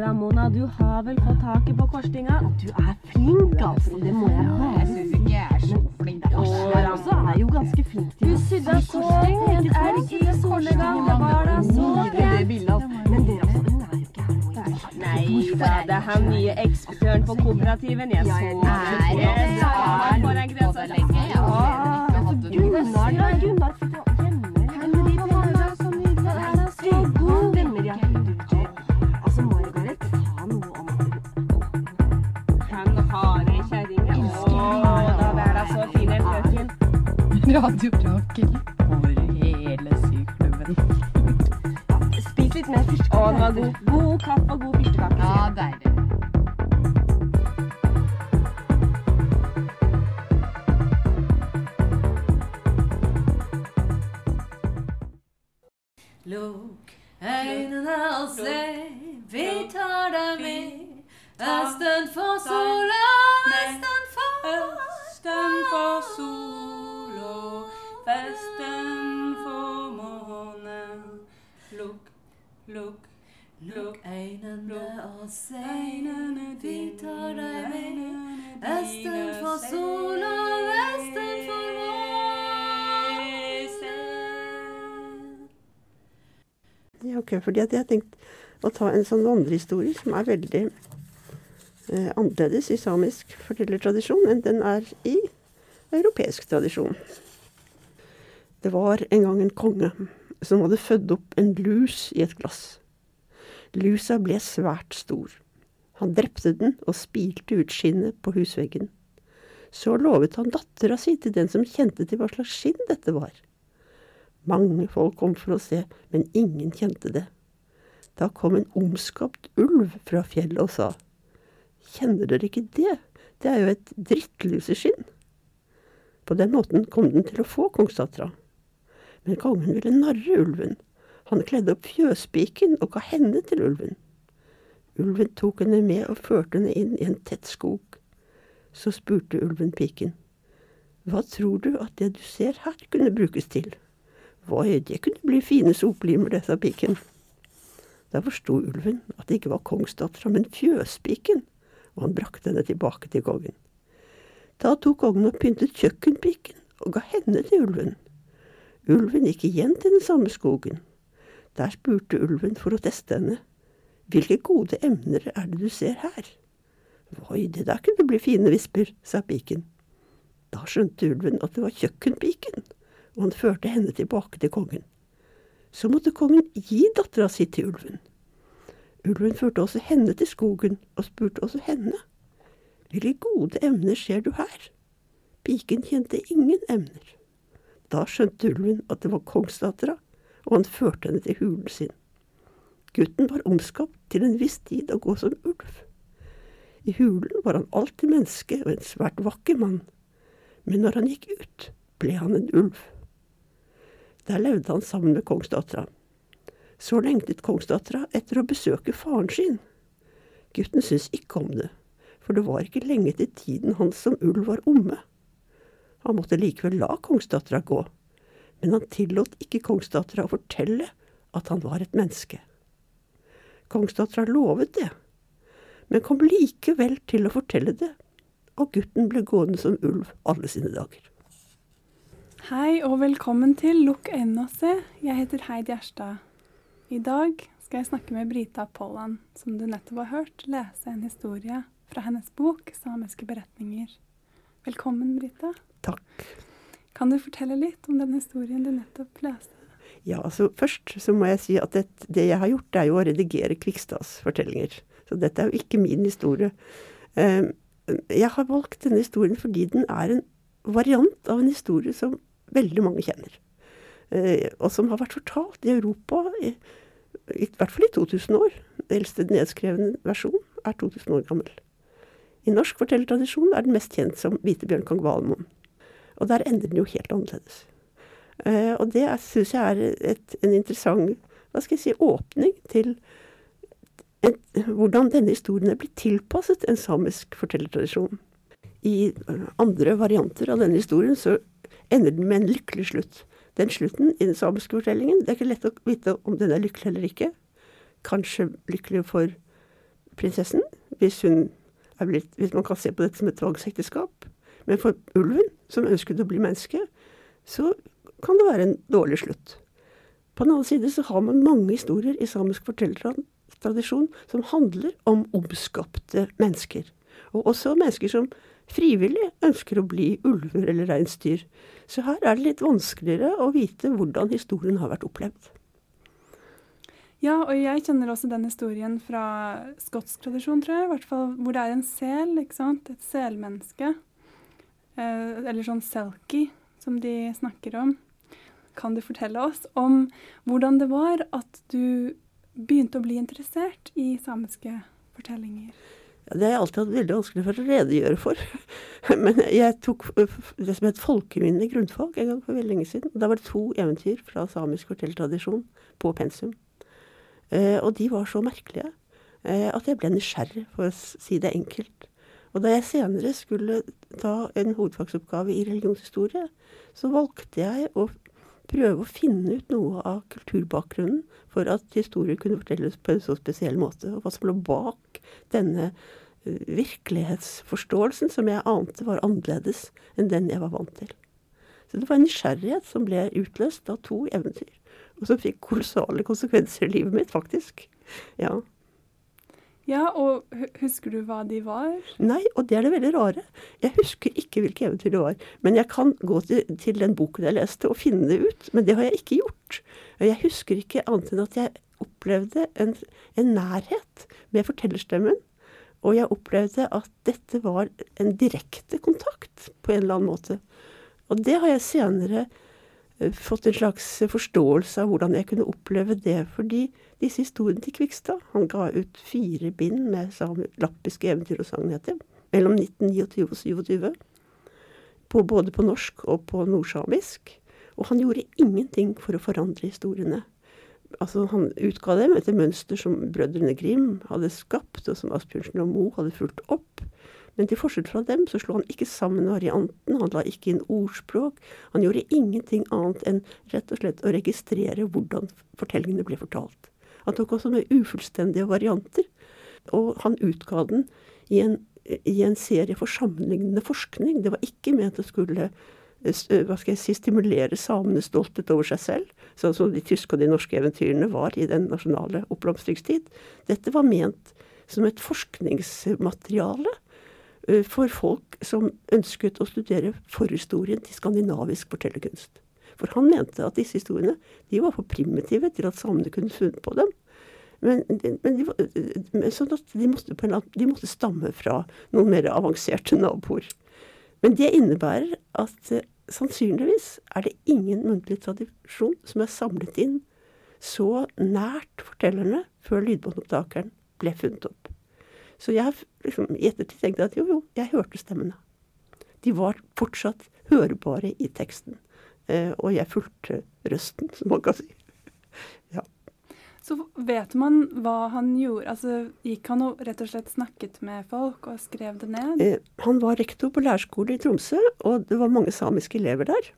Ramona, du har vel fått taket på korstinga? Du er flink, altså. Det må jeg bare Jeg syns ikke jeg er så flink. Å, Ramona er jo ganske flink til Du sydde så pent elg i solnedgang. Det var da så altså. Altså, jo her. Nei da, det er han nye ekspertøren på kooperativen. Jeg så det. Gunnar, Gunnar er Radiobrakel for hele syklubben. Spis litt mer fyrstekake. Å, den var god. God kaffe og god fyrstekake. Ja, deilig. Lukk øynene og se, vi tar deg med. Østen for sola, vesten for Østen for sol og vesten for månen. Lukk, lukk, Lukk øynene og se, øynene vi tar deg med. Vesten Østen for se. sola, vesten for månen. Ja, ok, fordi at jeg har tenkt å ta en sånn vandrehistorie som er veldig eh, annerledes i samisk fortellertradisjon enn den er i europeisk tradisjon. Det var en gang en konge som hadde født opp en lus i et glass. Lusa ble svært stor. Han drepte den og spilte ut skinnet på husveggen. Så lovet han dattera si til den som kjente til hva slags skinn dette var. Mange folk kom for å se, men ingen kjente det. Da kom en omskapt ulv fra fjellet og sa, Kjenner dere ikke det? Det er jo et drittluseskinn. På den måten kom den til å få kongsdattera. Men kongen ville narre ulven. Han kledde opp fjøspiken og ga henne til ulven. Ulven tok henne med og førte henne inn i en tett skog. Så spurte ulven piken, Hva tror du at det du ser her kunne brukes til? Voi, det kunne bli fine soplimer, det, sa piken. Da forsto ulven at det ikke var kongsdattera, men fjøspiken, og han brakte henne tilbake til kongen. Da tok kongen og pyntet kjøkkenpiken og ga henne til ulven. Ulven gikk igjen til den samme skogen. Der spurte ulven for å teste henne. Hvilke gode emner er det du ser her? Voi, det der kunne bli fine visper, sa piken. Da skjønte ulven at det var kjøkkenpiken, og han førte henne tilbake til kongen. Så måtte kongen gi dattera si til ulven. Ulven førte også henne til skogen, og spurte også henne. Hvilke gode emner ser du her? Piken kjente ingen emner. Da skjønte ulven at det var kongsdattera, og han førte henne til hulen sin. Gutten var omskapt til en viss tid å gå som ulv. I hulen var han alltid menneske og en svært vakker mann, men når han gikk ut, ble han en ulv. Der levde han sammen med kongsdattera. Så lengtet kongsdattera etter å besøke faren sin. Gutten syntes ikke om det, for det var ikke lenge til tiden hans som ulv var omme. Han måtte likevel la kongsdattera gå, men han tillot ikke kongsdattera å fortelle at han var et menneske. Kongsdattera lovet det, men kom likevel til å fortelle det, og gutten ble gående som ulv alle sine dager. Hei og velkommen til Lukk øynene og se. Jeg heter Heid Gjerstad. I dag skal jeg snakke med Brita Pollan, som du nettopp har hørt lese en historie fra hennes bok 'Samiske beretninger'. Velkommen, Brita. Takk. Kan du fortelle litt om den historien du nettopp leste? Ja, altså Først så må jeg si at det, det jeg har gjort, det er jo å redigere Kvikstads fortellinger. Så dette er jo ikke min historie. Eh, jeg har valgt denne historien fordi den er en variant av en historie som veldig mange kjenner. Eh, og som har vært fortalt i Europa i, i hvert fall i 2000 år. Den eldste nedskrevne versjon er 2000 år gammel. I norsk fortellertradisjon er den mest kjent som Hvitebjørn kong Valmon. Og der ender den jo helt annerledes. Eh, og det syns jeg er et, en interessant hva skal jeg si, åpning til et, hvordan denne historien er blitt tilpasset en samisk fortellertradisjon. I andre varianter av denne historien så ender den med en lykkelig slutt. Den slutten i den samiske fortellingen, det er ikke lett å vite om den er lykkelig eller ikke. Kanskje lykkelig for prinsessen, hvis hun er blitt Hvis man kan se på dette som et tvangsekteskap. Men for ulven, som ønsket å bli menneske, så kan det være en dårlig slutt. På den annen side så har man mange historier i samisk fortellertradisjon som handler om omskapte mennesker. Og også mennesker som frivillig ønsker å bli ulver eller reinsdyr. Så her er det litt vanskeligere å vite hvordan historien har vært opplevd. Ja, og jeg kjenner også den historien fra skotsk tradisjon, tror jeg. I hvert fall hvor det er en sel, ikke sant. Et selmenneske. Eh, eller sånn selkie, som de snakker om. Kan du fortelle oss om hvordan det var at du begynte å bli interessert i samiske fortellinger? Ja, det har jeg alltid hatt veldig vanskelig for å redegjøre for. Men jeg tok øh, det som het folkeminne grunnfag en gang for veldig lenge siden. Da var det to eventyr fra samisk fortellertradisjon på pensum. Eh, og de var så merkelige eh, at jeg ble nysgjerrig, for å si det enkelt. Og da jeg senere skulle ta en hovedfagsoppgave i religionshistorie, så valgte jeg å prøve å finne ut noe av kulturbakgrunnen for at historier kunne fortelles på en så spesiell måte. Og hva som lå bak denne uh, virkelighetsforståelsen som jeg ante var annerledes enn den jeg var vant til. Så det var en nysgjerrighet som ble utløst av to eventyr. Og som fikk kolossale konsekvenser i livet mitt, faktisk. Ja. Ja, og husker du hva de var? Nei, og det er det veldig rare. Jeg husker ikke hvilke eventyr det var. Men jeg kan gå til, til den boken jeg leste og finne det ut. Men det har jeg ikke gjort. Jeg husker ikke annet enn at jeg opplevde en, en nærhet med fortellerstemmen. Og jeg opplevde at dette var en direkte kontakt på en eller annen måte. Og det har jeg senere eh, fått en slags forståelse av hvordan jeg kunne oppleve det. Fordi disse historiene til Kvikstad Han ga ut fire bind med lappiske eventyr og sagnheter mellom 1929 og 1927. Både på norsk og på nordsamisk. Og han gjorde ingenting for å forandre historiene. Altså, han utga dem etter mønster som brødrene Grim hadde skapt, og som Asbjørnsen og Moe hadde fulgt opp. Men til forskjell fra dem så slo han ikke sammen varianten, han la ikke inn ordspråk. Han gjorde ingenting annet enn rett og slett å registrere hvordan fortellingene ble fortalt. Han tok også med ufullstendige varianter, og han utga den i en, i en serie for sammenlignende forskning. Det var ikke ment å skulle hva skal jeg si, stimulere samenes stolthet over seg selv, sånn som de tyske og de norske eventyrene var i den nasjonale oppblomstringstid. Dette var ment som et forskningsmateriale for folk som ønsket å studere forhistorien til skandinavisk fortellerkunst. For han mente at disse historiene de var for primitive til at samene kunne funnet på dem. Men, men de, var- sånn at de måtte, de måtte stamme fra noen mer avanserte naboer. Men det innebærer at eh, sannsynligvis er det ingen muntlig tradisjon som er samlet inn så nært fortellerne før lydbåndopptakeren ble funnet opp. Så jeg liksom, i ettertid tenkt at jo, jo, jeg hørte stemmene. De var fortsatt hørbare i teksten. Eh, og jeg fulgte røsten, som man kan si. Så vet man hva han gjorde? Altså, Gikk han og rett og slett snakket med folk og skrev det ned? Eh, han var rektor på lærerskole i Tromsø, og det var mange samiske elever der.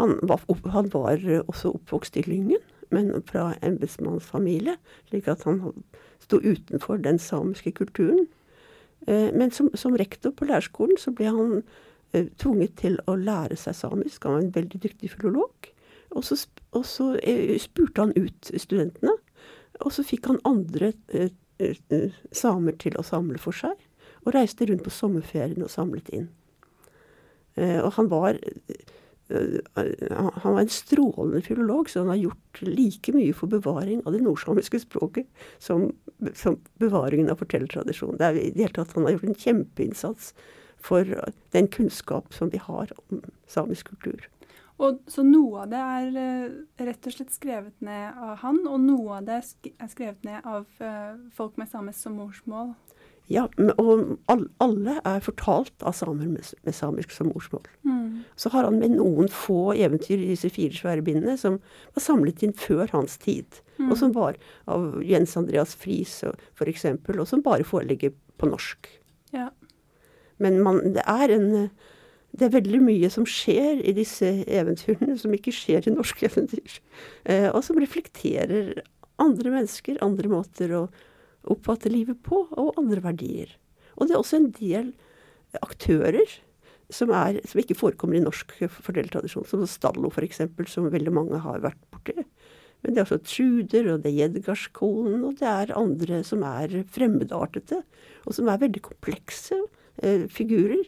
Han var, han var eh, også oppvokst i Lyngen, men fra embetsmannsfamilie, slik at han sto utenfor den samiske kulturen. Eh, men som, som rektor på lærerskolen så ble han tvunget til å lære seg samisk. Han var en veldig dyktig filolog. Og så, og så eh, spurte han ut studentene, og så fikk han andre eh, eh, eh, samer til å samle for seg og reiste rundt på sommerferien og samlet inn. Eh, og han var eh, han var en strålende filolog, så han har gjort like mye for bevaring av det nordsamiske språket som, som bevaringen av fortellertradisjonen. Det er i det hele tatt Han har gjort en kjempeinnsats for den kunnskap som vi har om samisk kultur. Og, så noe av det er eh, rett og slett skrevet ned av han, og noe av det er skrevet ned av eh, folk med samisk som morsmål. Ja, og alle er fortalt av samer med, samisk som morsmål. Mm. Så har han med noen få eventyr i disse fire svære bindene som var samlet inn før hans tid. Og som var av Jens Andreas Friis eksempel, og som bare foreligger på norsk. Ja. Men man, det er en det er veldig mye som skjer i disse eventyrene som ikke skjer i norske eventyr. Eh, og som reflekterer andre mennesker, andre måter å, oppfatte livet på, og andre verdier. Og det er også en del aktører som, er, som ikke forekommer i norsk fortellertradisjon, som Stallo f.eks., som veldig mange har vært borti. Men det er også Truder, og det er Jedgarskolen, og det er andre som er fremmedartete, og som er veldig komplekse figurer.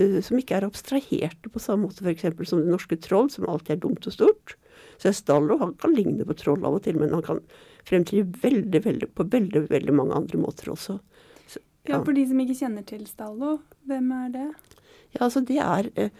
eh, som ikke er abstraherte på samme måte f.eks. som det norske troll, som alltid er dumt og stort. Så Stallo han kan ligne på troll av og til, men han kan fremtre veldig, veldig, på veldig, veldig mange andre måter også. Så, Ja, For de som ikke kjenner til Stallo, hvem er det? Ja, altså det er eh,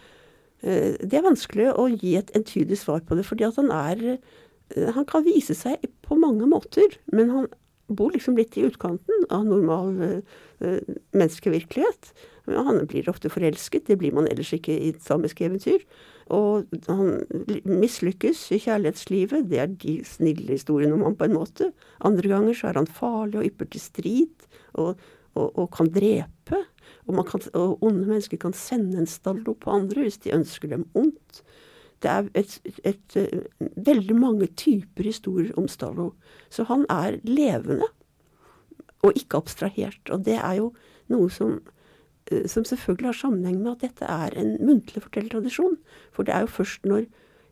eh, Det er vanskelig å gi et entydig svar på det, fordi at han er eh, Han kan vise seg på mange måter, men han bor liksom litt i utkanten av normal eh, eh, menneskevirkelighet. Han blir ofte forelsket, det blir man ellers ikke i et samisk eventyr. Og han mislykkes i kjærlighetslivet, det er de snille historiene om ham på en måte. Andre ganger så er han farlig og ypper til strid, og, og, og kan drepe. Og, kan, og onde mennesker kan sende en stallo på andre hvis de ønsker dem ondt. Det er et, et, et, veldig mange typer historier om Stallo. Så han er levende, og ikke abstrahert. Og det er jo noe som, eh, som selvfølgelig har sammenheng med at dette er en muntlig fortellertradisjon. For det er jo først når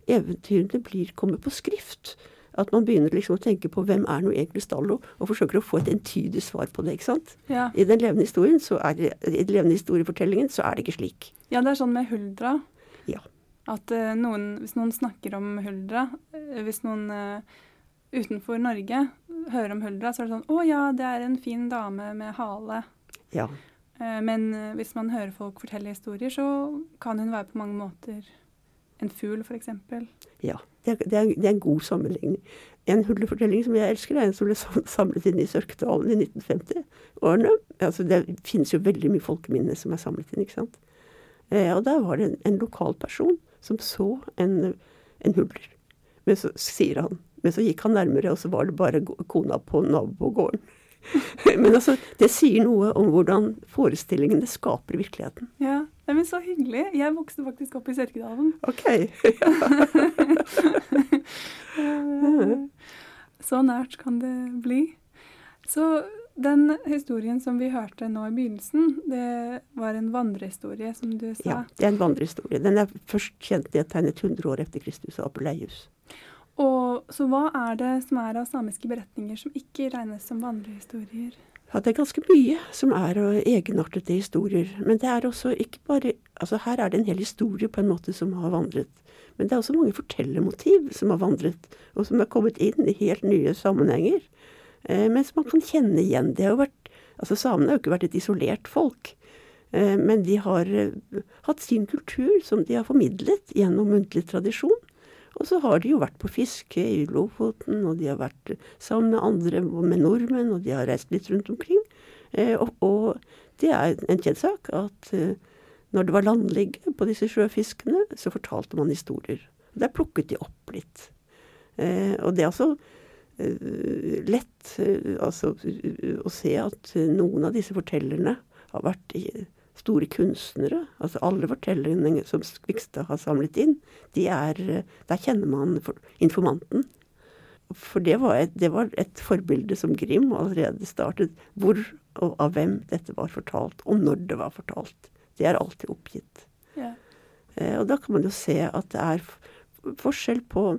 eventyrene blir, kommer på skrift, at man begynner liksom å tenke på hvem er nå egentlig Stallo, og forsøker å få et entydig svar på det. ikke sant? Ja. I den levende historien, så er det, i den levende historiefortellingen så er det ikke slik. ja, det er sånn med huldra. Ja. At uh, noen, hvis noen snakker om huldra, eh, hvis noen eh, utenfor Norge hører om huldra, så er det sånn Å ja, det er en fin dame med hale. Ja. Eh, men eh, hvis man hører folk fortelle historier, så kan hun være på mange måter en fugl, f.eks. Ja, det er, det, er, det er en god sammenligning. En hullefortelling som jeg elsker, er en som ble samlet inn i Sørkedalen i 1950-årene. Altså, det finnes jo veldig mye folkeminner som er samlet inn, ikke sant. Eh, og der var det en, en lokal person som så en, en huller. Men så sier han Men så gikk han nærmere, og så var det bare kona på nabogården. Men altså, det sier noe om hvordan forestillingene skaper virkeligheten. Ja, men Så hyggelig. Jeg vokste faktisk opp i Sørkedalen. Ok. Eh, Så nært kan det bli. Så den historien som vi hørte nå i begynnelsen, det var en vandrehistorie, som du sa. Ja, det er en vandrehistorie. Den er først kjent i et tegnet 100 år etter Kristus av Apuleius. Og Så hva er det som er av samiske beretninger som ikke regnes som vandrehistorier? Ja, det er ganske mye som er egenartede historier. Men det er også ikke bare Altså her er det en hel historie på en måte som har vandret. Men det er også mange fortellermotiv som har vandret, og som er kommet inn i helt nye sammenhenger. Eh, men som man kan kjenne igjen. Det har vært Altså samene har jo ikke vært et isolert folk. Eh, men de har eh, hatt sin kultur som de har formidlet gjennom muntlig tradisjon. Og så har de jo vært på fiske i Lofoten, og de har vært sammen med andre, med nordmenn, og de har reist litt rundt omkring. Eh, og, og det er en kjent sak at eh, når det var landligge på disse sjøfiskene, så fortalte man historier. Der plukket de opp litt. Eh, og det er altså eh, lett eh, altså, eh, å se at noen av disse fortellerne har vært i- store kunstnere. Altså alle fortellingene som Skvikstad har samlet inn, de er, eh, der kjenner man informanten. For det var, et, det var et forbilde som Grim allerede startet. Hvor og av hvem dette var fortalt, og når det var fortalt. Det er alltid oppgitt. Ja. Eh, og da kan man jo se at det er forskjell på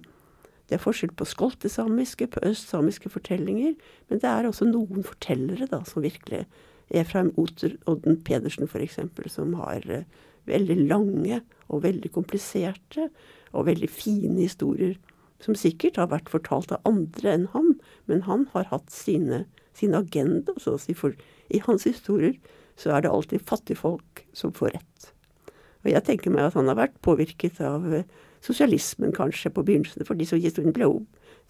det er forskjell på skoltesamiske, på østsamiske fortellinger, men det er også noen fortellere da, som virkelig Efraim Odden Pedersen f.eks., som har eh, veldig lange og veldig kompliserte og veldig fine historier, som sikkert har vært fortalt av andre enn ham, men han har hatt sine, sin agenda, så å si, for i hans historier så er det alltid fattigfolk som får rett. Og jeg tenker meg at han har vært påvirket av eh, sosialismen kanskje på begynnelsen, for disse historiene ble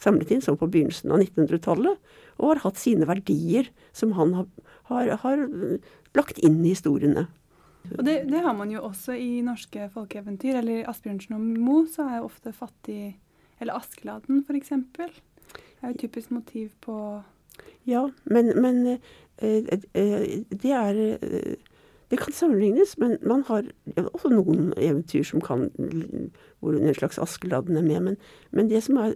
samlet inn sånn på begynnelsen av 1900-tallet, og har hatt sine verdier som han har, har, har lagt inn i historiene. Og det, det har man jo også i norske folkeeventyr. Eller Asbjørnsen og Moe, så er jo ofte fattig Eller Askeladden, f.eks. Det er jo et typisk motiv på Ja, men, men eh, eh, det er eh, Det kan sammenlignes, men man har også noen eventyr som kan hvor en slags Askeladden er med. Men, men det som er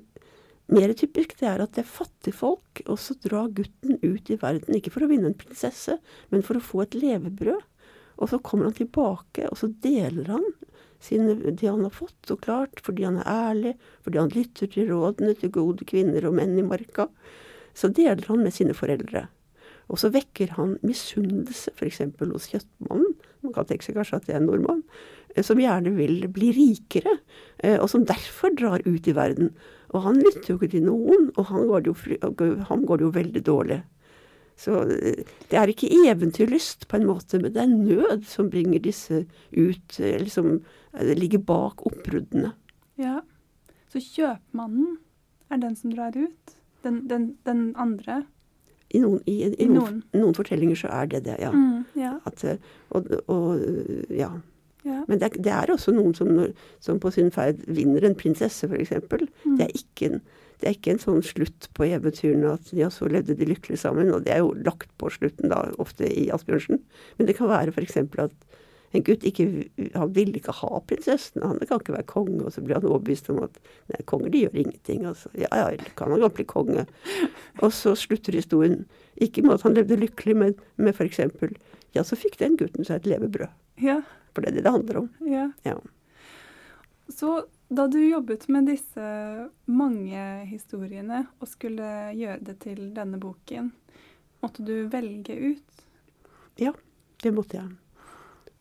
mer typisk det er at det er fattigfolk, og så drar gutten ut i verden, ikke for å vinne en prinsesse, men for å få et levebrød. Og så kommer han tilbake, og så deler han sine, det han har fått, så klart, fordi han er ærlig, fordi han lytter til rådene til gode kvinner og menn i marka. Så deler han med sine foreldre. Og så vekker han misunnelse, f.eks. hos kjøttmannen, man kan tenke seg kanskje at det er en nordmann, som gjerne vil bli rikere, eh, og som derfor drar ut i verden. Og han lytter jo ikke til noen, og han går det jo, han går det jo veldig dårlig. Så eh, det er ikke eventyrlyst på en måte, men det er nød som bringer disse ut, eh, eller som ligger bak oppbruddene. Ja. Så kjøpmannen er den som drar ut? Den, den, den andre? I noen, i, i, I noen, noen fortellinger så er det det, ja. Mm, ja. At, og, og ja. Ja. Men det er, det er også noen som, som på sin ferd vinner en prinsesse, f.eks. Mm. Det, er ikke en- det er ikke en sånn slutt på eventyrene at ja, så levde de lykkelig sammen. Og det er jo lagt på slutten da, ofte i Asbjørnsen. Men det kan være f.eks. at en gutt ikke Han ville ikke ha prinsessen. Han kan ikke være konge. Og så blir han overbevist om at nei, konger de gjør ingenting. Altså. Ja ja, kan han godt bli konge. Og så slutter historien ikke med at han levde lykkelig, men med f.eks. Ja, så fikk den gutten seg et levebrød. ja. For det er det det handler om. Ja. Ja. Så da du jobbet med disse mange historiene og skulle gjøre det til denne boken, måtte du velge ut? Ja, Det måtte jeg.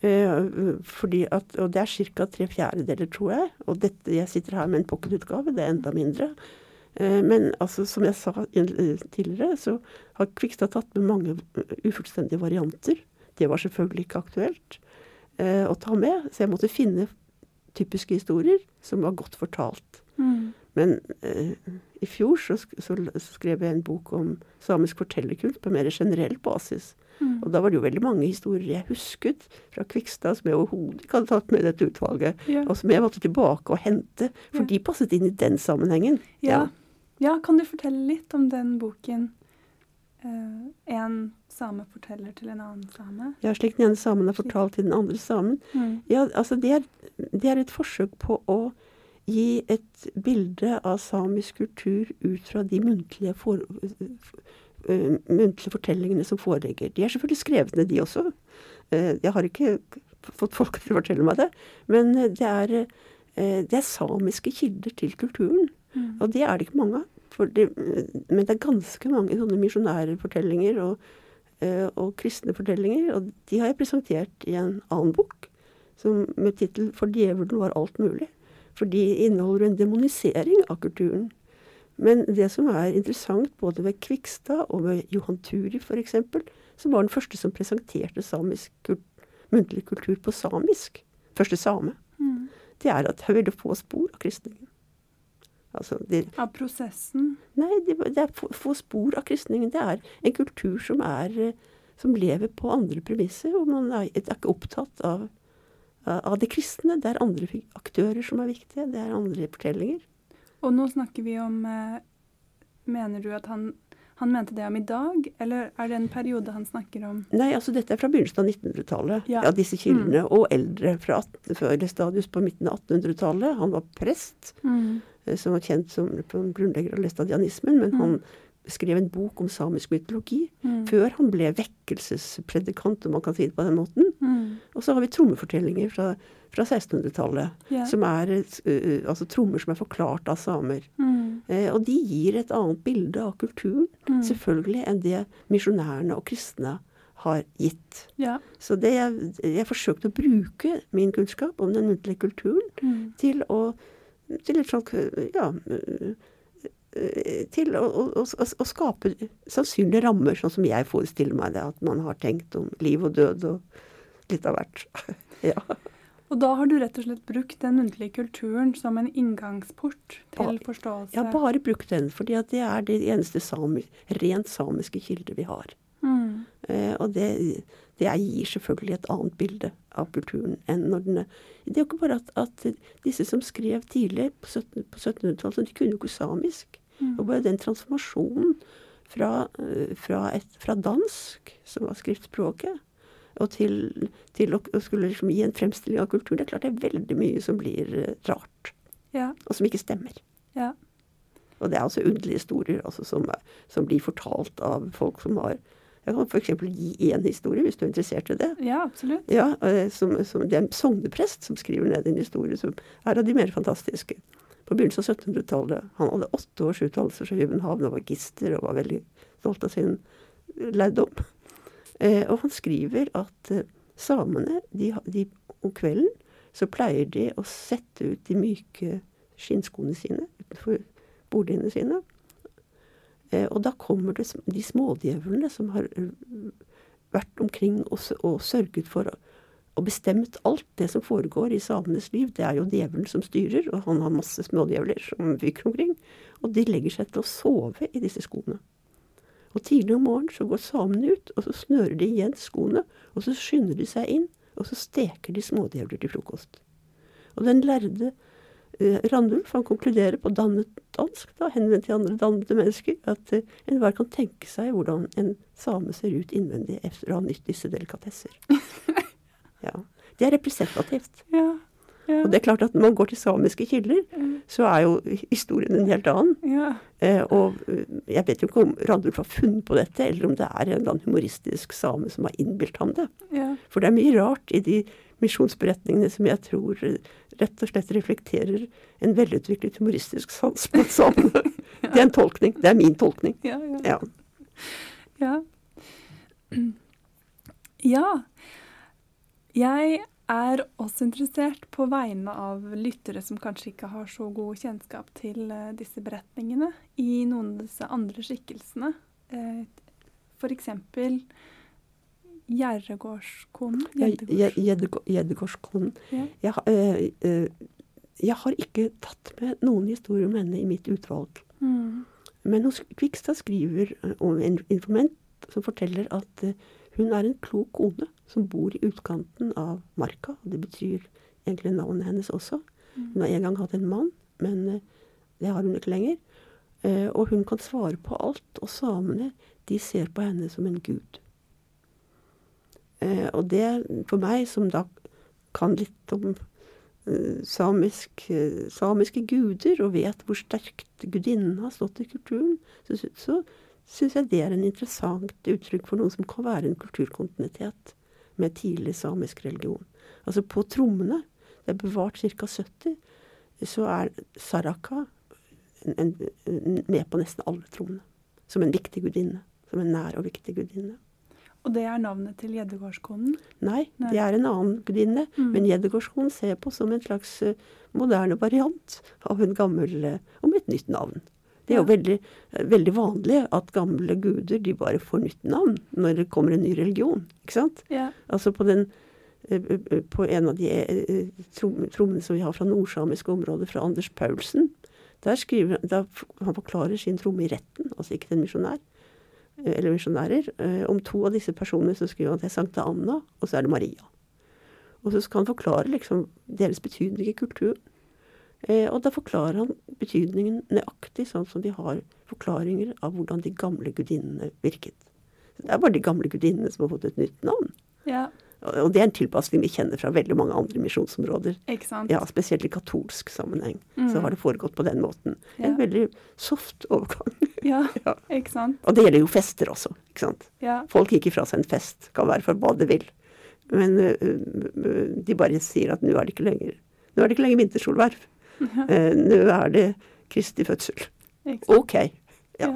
Eh, fordi at, og det er ca. tre fjerdedeler, tror jeg. Og dette, jeg sitter her med en pocketutgave, det er enda mindre. Eh, men altså, som jeg sa tidligere, så har Kvikstad tatt med mange eh, ufullstendige varianter. Det var selvfølgelig ikke aktuelt eh, å ta med, så jeg måtte finne typiske historier som var godt fortalt. Mm. Men eh, i fjor så, så, skrev jeg en bok om samisk fortellerkunst på mer generell basis. Mm. Og da var det jo veldig mange historier jeg husket fra Kvikstad som jeg overhodet ikke hadde tatt med i dette utvalget, Ja. og som jeg måtte tilbake og hente, for Ja. de passet inn i den sammenhengen. Ja. ja, kan du fortelle litt om den boken? Eh, en same forteller til en annen same? Ja, slik den ene samen har fortalt til den andre samen. Mm. Ja, altså det er, det er et forsøk på å gi et bilde av samisk kultur ut fra de muntlige, for, uh, muntlige fortellingene som foreligger. De er selvfølgelig skrevet ned, de også. Uh, jeg har ikke fått folk til å fortelle meg det. Men det er, det er samiske kilder til kulturen. Mm. Og det er det ikke mange av. Det, men det er ganske mange sånne misjonærfortellinger og, eh, og kristne fortellinger. Og de har jeg presentert i en annen bok som, med tittel 'For djevelen var alt mulig'. For de inneholder en demonisering av kulturen. Men det som er interessant både ved Kvikstad og ved Johan Turi f.eks., som var den første som presenterte samisk kul muntlig kultur på samisk, første same, Mm. det er at han ville få spor av kristningen. Altså, de, Av prosessen? Nei, det, det er få, få spor av kristningen. Det er en kultur som, er, eh, som lever på andre premisser. Og man er, er ikke opptatt av, av det kristne. Det er andre aktører som er viktige. Det er andre fortellinger. Og nå snakker vi om eh, Mener du at han, han mente det om i dag, eller er det en periode han snakker om? Nei, altså dette er fra begynnelsen av 1900-tallet. Ja. Ja. disse kildene. Og eldre fra 18, før Stadius på midten av 1800-tallet. Han var prest, Mm. Eh, som var kjent som grunnlegger av læstadianismen. Men Mm. han skrev en bok om samisk mytologi Mm. før han ble vekkelsespredikant, om man kan si det på den måten. Mm. Og så har vi trommefortellinger fra, fra 1600-tallet. yeah. Som er uh, altså trommer som er forklart av samer. Mm. Uh, og de gir et annet bilde av kulturen, Mm. selvfølgelig, enn det misjonærene og kristne har gitt. Ja. Så det jeg, jeg forsøkte å bruke min kunnskap om den muntlige kulturen Mm. til å til et sånt, ja, øh, øh, til å, å, å, å skape sannsynlige rammer, sånn som jeg forestiller meg det. At man har tenkt om liv og død og litt av hvert. ja. Og da har du rett og slett brukt den muntlige kulturen som en inngangsport til forståelse? Har bare brukt den, at det er det eneste sami, rent samiske kilder vi har. Mm. Eh, og det, det gir selvfølgelig et annet bilde av kulturen enn når den er Det er jo ikke bare at, at disse som skrev tidlig på 1700-tallet, de kunne jo ikke samisk. Mm. Og bare den transformasjonen fra, eh, fra, et, fra dansk, som var skriftspråket, og til, til å, å skulle liksom gi en fremstilling av kulturen Det er klart det er veldig mye som blir eh, rart, Ja. og som ikke stemmer. Ja. Og det er altså underlige historier altså, som, som blir fortalt av folk som har Jeg kan f.eks. gi én historie, hvis du er interessert i det. Ja, absolutt. Ja, eh, som, som, Det er en sogneprest som skriver ned en historie som er av de mer fantastiske. På begynnelsen av 1700-tallet. Han hadde åtte års utdannelse fra København og var gister og var veldig stolt av sin lærdom. Eh, og han skriver at eh, samene de, de, om kvelden så pleier de å sette ut de myke skinnskoene sine utenfor boligene sine. Og da kommer det de smådjevlene som har vært omkring og, og sørget for og bestemt alt det som foregår i samenes liv. Det er jo djevelen som styrer, og han har masse smådjevler som fyker omkring. Og de legger seg til å sove i disse skoene. Og tidlig om morgenen så går samene ut, og så snører de igjen skoene, og så skynder de seg inn, og så steker de smådjevler til frokost. Og den lærde Randulf han konkluderer på dannet dansk, da, henvendt til andre dannede mennesker, at eh, enhver kan tenke seg hvordan en same ser ut innvendig etter å ha nytt disse delikatesser. ja. Det er representativt. Ja. ja. Og det er klart at når man går til samiske kilder, Mm. så er jo historien en helt annen. ja. Eh, og eh, jeg vet jo ikke om Randulf har funnet på dette, eller om det er en eller annen humoristisk same som har innbilt ham det. ja. For det er mye rart i de misjonsberetningene som jeg tror eh, rett og slett reflekterer en velutviklet humoristisk sans på samene. Det er en tolkning. Det er min tolkning. ja, ja. Ja. Ja. Jeg er også interessert på vegne av lyttere som kanskje ikke har så god kjennskap til eh, disse beretningene, i noen av disse andre skikkelsene. F.eks. for eksempel Gjerregårdskonen. Gjeddegårds- Gjeddegårdskonen. Ja. Jeg, øh, jeg har ikke tatt med noen historier om henne i mitt utvalg. Mm. Men hos Kvikstad skriver eh, om en informant som forteller at hun er en klok kone som bor i utkanten av marka. Det betyr egentlig navnet hennes også. Hun har en gang hatt en mann, men det har hun ikke lenger. Og hun kan svare på alt, og samene de ser på henne som en gud. Eh, Og det, for meg som da kan litt om eh, samisk, eh, samiske guder og vet hvor sterkt gudinnen har stått i kulturen, så, så syns jeg det er en interessant uttrykk for noe som kan være en kulturkontinuitet med tidlig samisk religion. Altså på trommene, det er bevart ca. 70, så er saraka en, en, med på nesten alle trommene. Som en viktig gudinne. Som en nær og viktig gudinne. Og det er navnet til Gjeddegårdskonen? Nei, Nei. det er en annen gudinne. Mm. Men Gjeddegårdskonen ser på som en slags eh, moderne variant av en gammel Og om et nytt navn. Det er jo Ja. veldig, eh, veldig vanlig at gamle guder de bare får nytt navn når det kommer en ny religion. ikke sant? Ja. Altså på, den, eh, eh, på en av de eh, trommene som vi har fra nordsamiske områder, fra Anders Paulsen, der skriver da han forklarer sin tromme i retten, altså ikke til en misjonær, eh, eller misjonærer. eh, Om to av disse personene så skriver han at det er Sankta Anna, og så er det Maria. Og så skal han forklare liksom deres betydning i kulturen. Eh, og da forklarer han betydningen nøyaktig sånn som de har forklaringer av hvordan de gamle gudinnene virket. Så det er bare de gamle gudinnene som har fått et nytt navn. ja. Og det er en tilpasning vi kjenner fra veldig mange andre misjonsområder. Ikke sant? Ja, Spesielt i katolsk sammenheng Mm. så har det foregått på den måten. Ja. En veldig soft overgang. Ja, Ja. ikke sant? Og det gjelder jo fester også. ikke sant? Ja. Folk gikk ifra seg en fest, kan være for hva det vil. Men ø, de bare sier at nå er det ikke lenger nå er det ikke lenger vintersolverv. Uh, Nå er det Kristi fødsel. OK. Ja.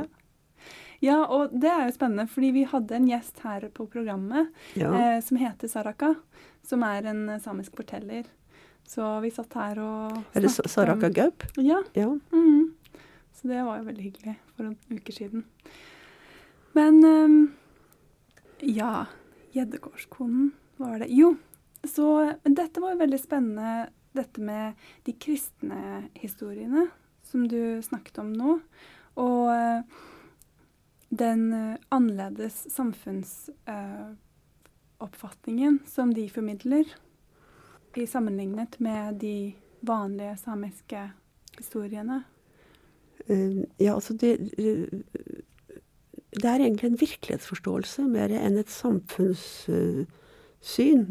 Ja. Og det er jo spennende, fordi vi hadde en gjest her på programmet ja. eh, som heter Saraka, som er en eh, samisk forteller. Så vi satt her og Er det Saraka Gaup? Ja. Ja. mhm. Så det var jo veldig hyggelig for noen uker siden. Men um, ja Gjeddekårskonen, hva var det? Jo, så dette var jo veldig spennende, dette med de kristne historiene som du snakket om nå. Og eh, den eh, annerledes samfunnsoppfatningen som de formidler, i sammenlignet med de vanlige samiske historiene. Eh, Ja, altså det eh, Det er egentlig en virkelighetsforståelse mer enn et samfunnssyn, eh,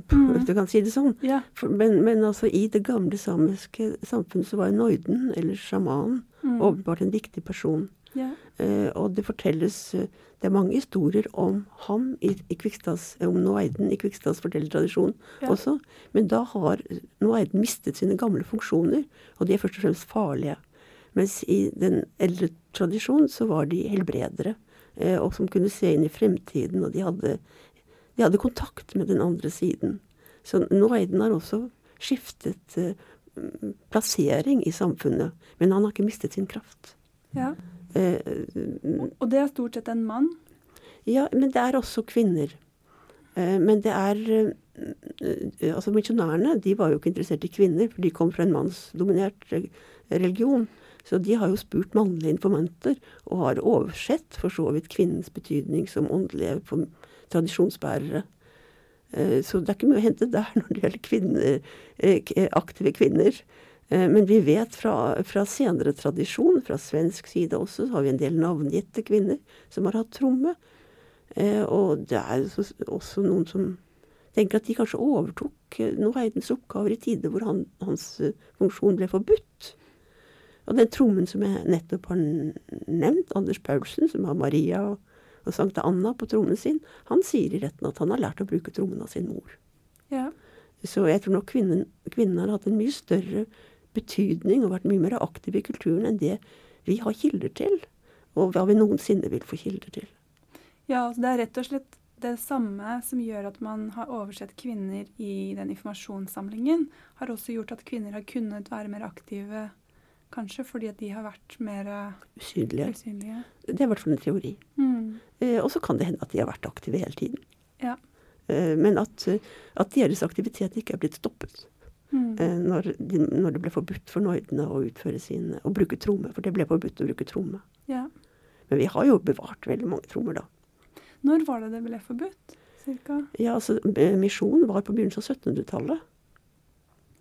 Mm. hvis du kan si det sånn. Ja. Men, men altså i det gamle samiske samfunnet så var noiden, eller sjamanen, Mm. åpenbart en viktig person. Ja. Eh, og det fortelles eh, Det er mange historier om ham i, i Kvikstads, om Noaiden i Kvikstads fortellertradisjon Ja. også. Men da har Noaiden mistet sine gamle funksjoner, og de er først og fremst farlige. Mens i den eldre tradisjonen så var de helbredere, eh, og som kunne se inn i fremtiden, og de hadde, de hadde kontakt med den andre siden. Så Noaiden har også skiftet mm, plassering i samfunnet, men han har ikke mistet sin kraft. ja. Eh, Og det er stort sett en mann. ja, men det er også kvinner. Eh, men det er eh, Altså misjonærene de var jo ikke interessert i kvinner, for de kom fra en mannsdominert religion. Så de har jo spurt mannlige informanter, og har oversett for så vidt kvinnens betydning som åndelige tradisjonsbærere. Så det er ikke mye å hente der når det gjelder kvinner, aktive kvinner. Eh, Men vi vet fra, fra senere tradisjon, fra svensk side også, så har vi en del navngitte kvinner som har hatt tromme. Eh, Og det er også noen som tenker at de kanskje overtok noe Heidens oppgaver i tider hvor han, hans eh, funksjon ble forbudt. Og den trommen som jeg nettopp har nevnt, Anders Paulsen, som har Maria og, og Sankta Anna på trommen sin, han sier i retten at han har lært å bruke trommen av sin mor. Ja. Så jeg tror nok kvinnen, kvinnen har hatt en mye større betydning og vært mye mer aktiv i kulturen enn det vi har kilder til. Og hva vi noensinne vil få kilder til. Ja, altså det er rett og slett det samme som gjør at man har oversett kvinner i den informasjonssamlingen, har også gjort at kvinner har kunnet være mer aktive, kanskje fordi at de har vært mer Usynlige. usynlige. Det er i hvert fall en teori. Mm. Eh, og så kan det hende at de har vært aktive hele tiden. Ja. Eh, men at, eh, at deres aktivitet ikke er blitt stoppet Mm. eh, når, de, når det ble forbudt for nordene å utføre sin, å bruke tromme. For det ble forbudt å bruke tromme. Ja. Men vi har jo bevart veldig mange trommer da. Når var det det ble forbudt? Cirka? Ja, altså, Misjonen var på begynnelsen av 1700-tallet.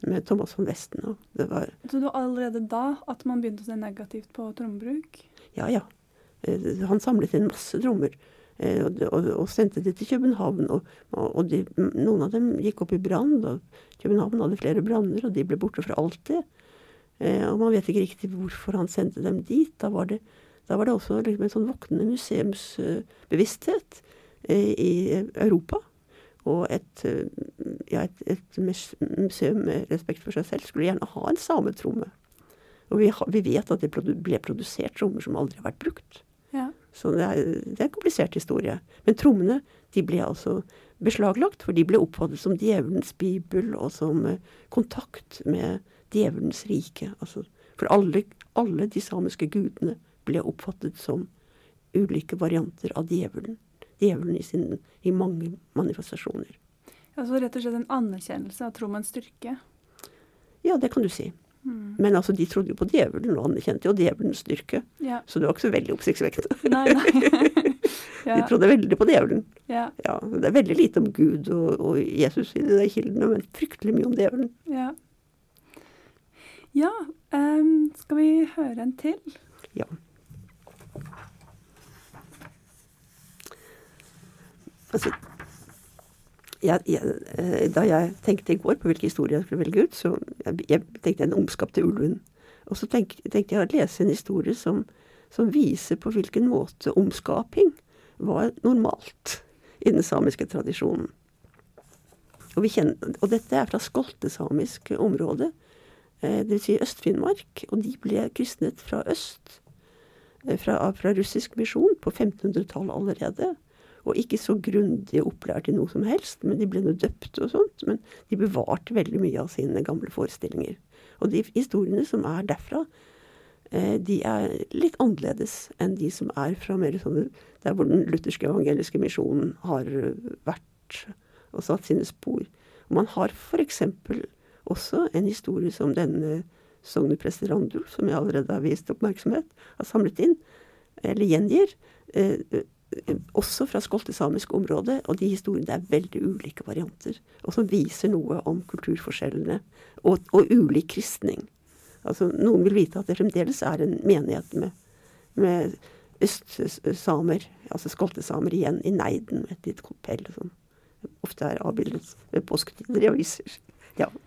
Med Thomas von Westen. Det var, Så det var allerede da at man begynte å se negativt på trommebruk? ja, ja. Eh, Han samlet inn masse trommer. Eh, Og, og, og sendte det til København. Og, og de, noen av dem gikk opp i brann. og København hadde flere branner, og de ble borte for alltid. Eh, og man vet ikke riktig hvorfor han sendte dem dit. Da var det, da var det også liksom en sånn våknende museumsbevissthet eh, i Europa. Og et, ja, et, et museum med respekt for seg selv skulle gjerne ha en sametromme. Og vi, vi vet at det ble produsert trommer som aldri har vært brukt. Så det er, det er en komplisert historie. Men trommene de ble altså beslaglagt, for de ble oppfattet som djevelens bibel og som eh, kontakt med djevelens rike. Altså, for alle, alle de samiske gudene ble oppfattet som ulike varianter av djevelen. Djevelen i, sin, i mange manifestasjoner. Altså rett og slett en anerkjennelse av trommens styrke. Ja, det kan du si. Mm. Men altså, de trodde jo på djevelen og anerkjente jo djevelens styrke. Ja. Så det var ikke så veldig oppsiktsvekkende. Nei, nei. De trodde veldig på djevelen. Ja. Ja, Det er veldig lite om Gud og, og Jesus i de der kildene, men fryktelig mye om djevelen. Ja. Ja, um, skal vi høre en til? Ja. Altså, jeg, jeg, eh, da jeg tenkte i går på hvilke historier jeg skulle velge ut, så jeg, jeg tenkte en til ulven. Og så tenk, tenkte jeg å lese en historie som, som viser på hvilken måte omskaping var normalt i den samiske tradisjonen. Og, kjenner, og dette er fra skoltesamisk område, eh, dvs. Si Øst-Finnmark. Og de ble kristnet fra øst, eh, fra, fra russisk misjon, på 1500-tallet allerede. Og ikke så grundig opplært i noe som helst, men de ble nå døpt og sånt. Men de bevarte veldig mye av sine gamle forestillinger. Og de historiene som er derfra, eh, de er litt annerledes enn de som er fra mer sånne Der hvor den lutherske evangeliske misjonen har eh, vært og satt sine spor. Man har f.eks. også en historie som denne sogneprest Randulf, som jeg allerede har vist oppmerksomhet, har samlet inn, eller gjengir. Også fra skoltesamisk område, og de historiene er veldig ulike varianter. Og som viser noe om kulturforskjellene og, og ulik kristning. Altså, noen vil vite at det fremdeles er en menighet med, med østsamer, altså skoltesamer igjen, i Neiden, med et lite kopell og sånn. ofte er avbildet ved påsketider i aviser.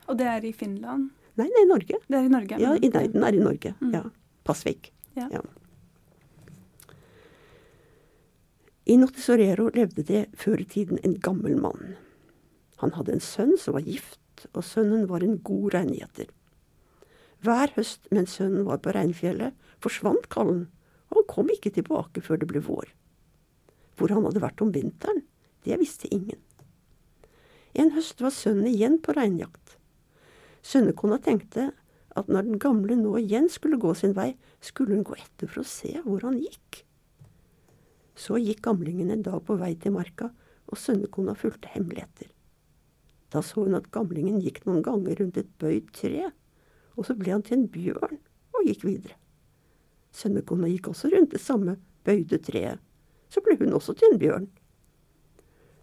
Og det er i Finland? Nei, det er i Norge. Det er i Norge? Ja, i, Neiden er i Norge. Mm. Ja. Pasvik. Ja. I Notisorero levde det før i tiden en gammel mann. Han hadde en sønn som var gift, og sønnen var en god reingjeter. Hver høst mens sønnen var på reinfjellet, forsvant kallen, og han kom ikke tilbake før det ble vår. Hvor han hadde vært om vinteren, det visste ingen. En høst var sønnen igjen på reinjakt. Sønnekona tenkte at når den gamle nå igjen skulle gå sin vei, skulle hun gå etter for å se hvor han gikk. Så gikk gamlingen en dag på vei til marka, og sønnekona fulgte hemmelig etter. Da så hun at gamlingen gikk noen ganger rundt et bøyd tre, og så ble han til en bjørn og gikk videre. Sønnekona gikk også rundt det samme bøyde treet. Så ble hun også til en bjørn.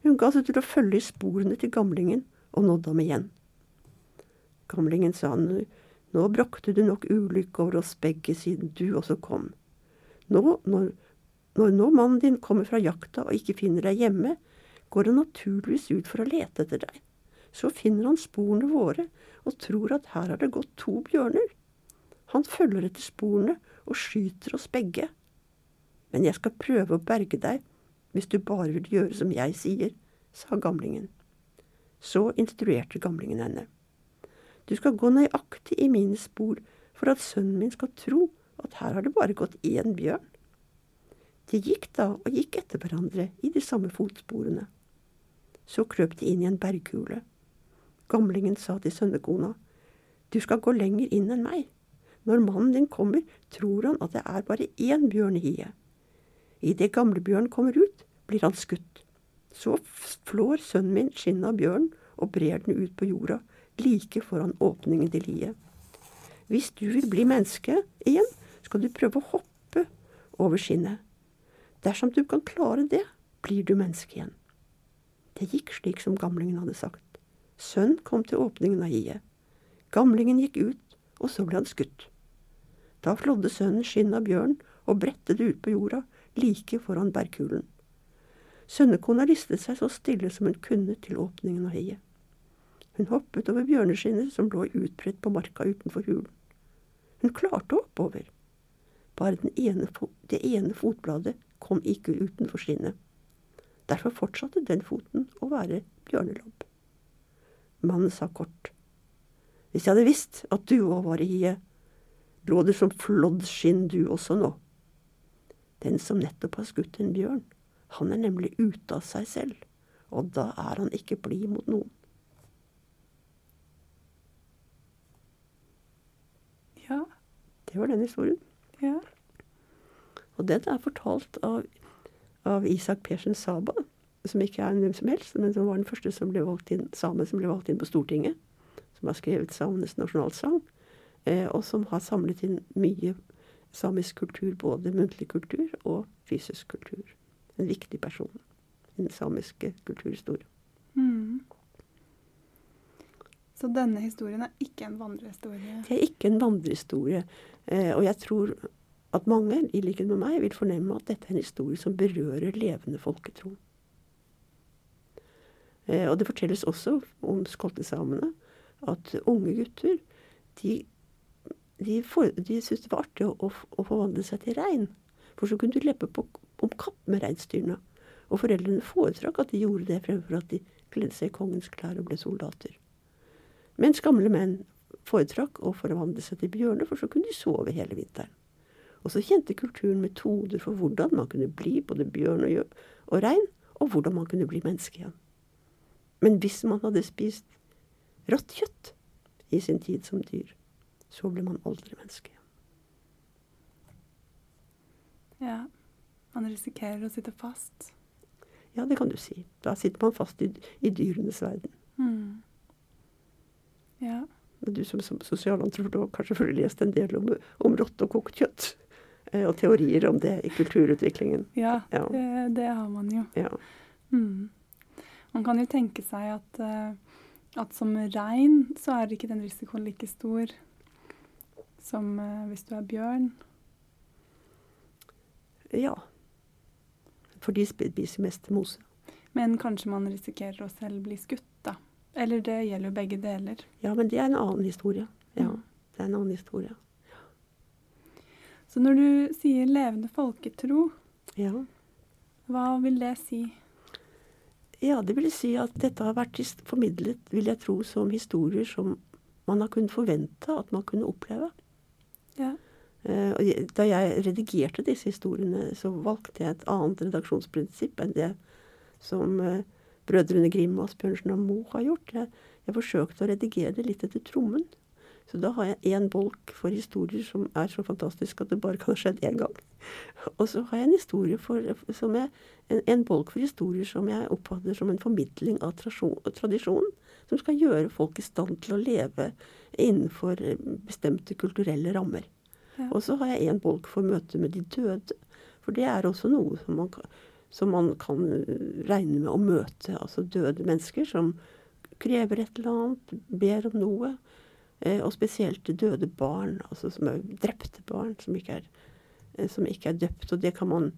Hun ga seg til å følge i sporene til gamlingen, og nådde ham igjen. Gamlingen sa han, nå brakte du nok ulykke over oss begge siden du også kom. Nå, når, når nå mannen din kommer fra jakta og ikke finner deg hjemme, går han naturligvis ut for å lete etter deg. Så finner han sporene våre og tror at her har det gått to bjørner. Han følger etter sporene og skyter oss begge. Men jeg skal prøve å berge deg hvis du bare vil gjøre som jeg sier, sa gamlingen. Så instruerte gamlingen henne. Du skal gå nøyaktig i mine spor for at sønnen min skal tro at her har det bare gått én bjørn. De gikk da og gikk etter hverandre i de samme fotsporene. Så krøp de inn i en berghule. Gamlingen sa til sønnekona, du skal gå lenger inn enn meg. Når mannen din kommer, tror han at det er bare én bjørn i hiet. Idet gamlebjørnen kommer ut, blir han skutt. Så flår sønnen min skinnet av bjørnen og brer den ut på jorda, like foran åpningen til liet. Hvis du vil bli menneske igjen, skal du prøve å hoppe over skinnet. Dersom du kan klare det, blir du menneske igjen. Det gikk slik som gamlingen hadde sagt. Sønnen kom til åpningen av hiet. Gamlingen gikk ut, og så ble han skutt. Da flådde sønnen skinnet av bjørnen og bredte det ut på jorda, like foran bergkulen. Sønnekona listet seg så stille som hun kunne til åpningen av hiet. Hun hoppet over bjørneskinnet som lå utbredt på marka utenfor hulen. Hun klarte å hoppe over. Bare ene det ene fotbladet kom ikke utenfor skinnet. Derfor fortsatte den foten å være bjørnelobb. Mannen sa kort. Hvis jeg hadde visst at du òg var i hiet, lå du som flådd skinn du også nå. Den som nettopp har skutt en bjørn, han er nemlig ute av seg selv, og da er han ikke blid mot noen. Ja. Det var den historien. ja. Og den er fortalt av, av Isak Persen Saba, som ikke er hvem som helst, men som var den første som ble valgt inn, same som ble valgt inn på Stortinget. Som har skrevet samenes nasjonalsang, eh, og som har samlet inn mye samisk kultur, både muntlig kultur og fysisk kultur. En viktig person i den samiske kulturhistorien. Mm. Så denne historien er ikke en vandrehistorie? Det er ikke en vandrehistorie, eh, og jeg tror at mange, i likhet med meg, vil fornemme at dette er en historie som berører levende folketro. Eh, og det fortelles også om skoltesamene at unge gutter de, de, de syntes det var artig å, å, å forvandle seg til rein. For så kunne du leppe på, om kapp med reinsdyrene. Og foreldrene foretrakk at de gjorde det fremfor at de kledde seg i kongens klær og ble soldater. Mens gamle menn foretrakk å forvandle seg til bjørner, for så kunne de sove hele vinteren. Og så kjente kulturen metoder for hvordan man kunne bli både bjørn og, og rein, og hvordan man kunne bli menneske igjen. Men hvis man hadde spist rått kjøtt i sin tid som dyr, så ble man aldri menneske igjen. Ja. Man risikerer å sitte fast. Ja, det kan du si. Da sitter man fast i, i dyrenes verden. Mm. Ja. Men du som, som sosialantropolog har selvfølgelig lest en del om, om rått og kokt kjøtt. Eh, Og teorier om det i kulturutviklingen. Ja, Ja. Det, det har man jo. Ja. Mm. Man kan jo tenke seg at, eh, at som rein så er ikke den risikoen like stor som eh, hvis du er bjørn. ja. For de spiser mest mose. Men kanskje man risikerer å selv bli skutt, da. Eller det gjelder jo begge deler. Ja, men det er en annen historie. Ja, Mm. det er en annen historie. Så når du sier levende folketro, Ja. hva vil det si? Ja, det vil si at dette har vært formidlet, vil jeg tro, som historier som man har kunnet forvente at man kunne oppleve. Ja. Eh, Da jeg redigerte disse historiene, så valgte jeg et annet redaksjonsprinsipp enn det som eh, brødrene Grim, Asbjørnsen og Moe har gjort. Jeg, jeg forsøkte å redigere det litt etter trommen. Så da har jeg én bolk for historier som er så fantastisk at det bare kan ha skjedd én gang. Og så har jeg en historie for, som jeg, en, en bolk for historier som jeg oppfatter som en formidling av tradisjon tradisjonen. Som skal gjøre folk i stand til å leve innenfor eh, bestemte kulturelle rammer. Ja. Og så har jeg en bolk for møtet med de døde. For det er også noe som man, som man kan eh, regne med å møte. Altså døde mennesker som krever et eller annet, ber om noe. Eh, og spesielt døde barn, altså som er drepte barn, som ikke er, eh, som ikke er døpt. Og kan man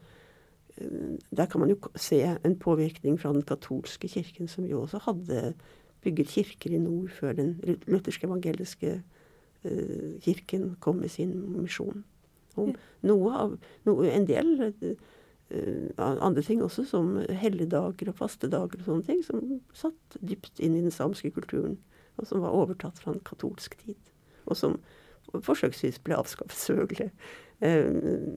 eh, Der kan man jo se en påvirkning fra den katolske kirken, som jo også hadde bygget kirker i nord før den lutherske evangeliske kirken kom med sin misjon. Og noe av, noe, en del andre ting også, som helligdager og fastedager og sånne ting, som satt dypt inn i den samiske kulturen, og som var overtatt fra en katolsk tid. Og som forsøksvis ble avskaffet, selvfølgelig, eh,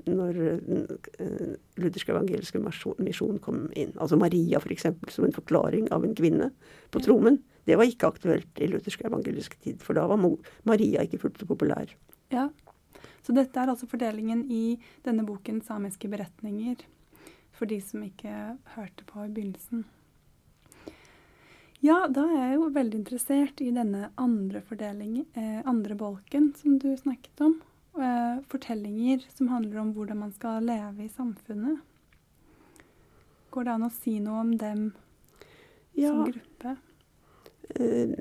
når eh, luthersk evangeliske misjon- kom inn. Altså Maria, f.eks., som en forklaring av en kvinne på trommen. Det var ikke aktuelt i luthersk evangelisk tid, for da var Maria ikke fullt så populær. Ja. Så dette er altså fordelingen i denne boken 'Samiske beretninger', for de som ikke hørte på i begynnelsen. Ja, da er jeg jo veldig interessert i denne andre fordelingen, eh, andre bolken som du snakket om. Eh, fortellinger som handler om hvordan man skal leve i samfunnet. Går det an å si noe om dem Ja, som gruppe? Eh,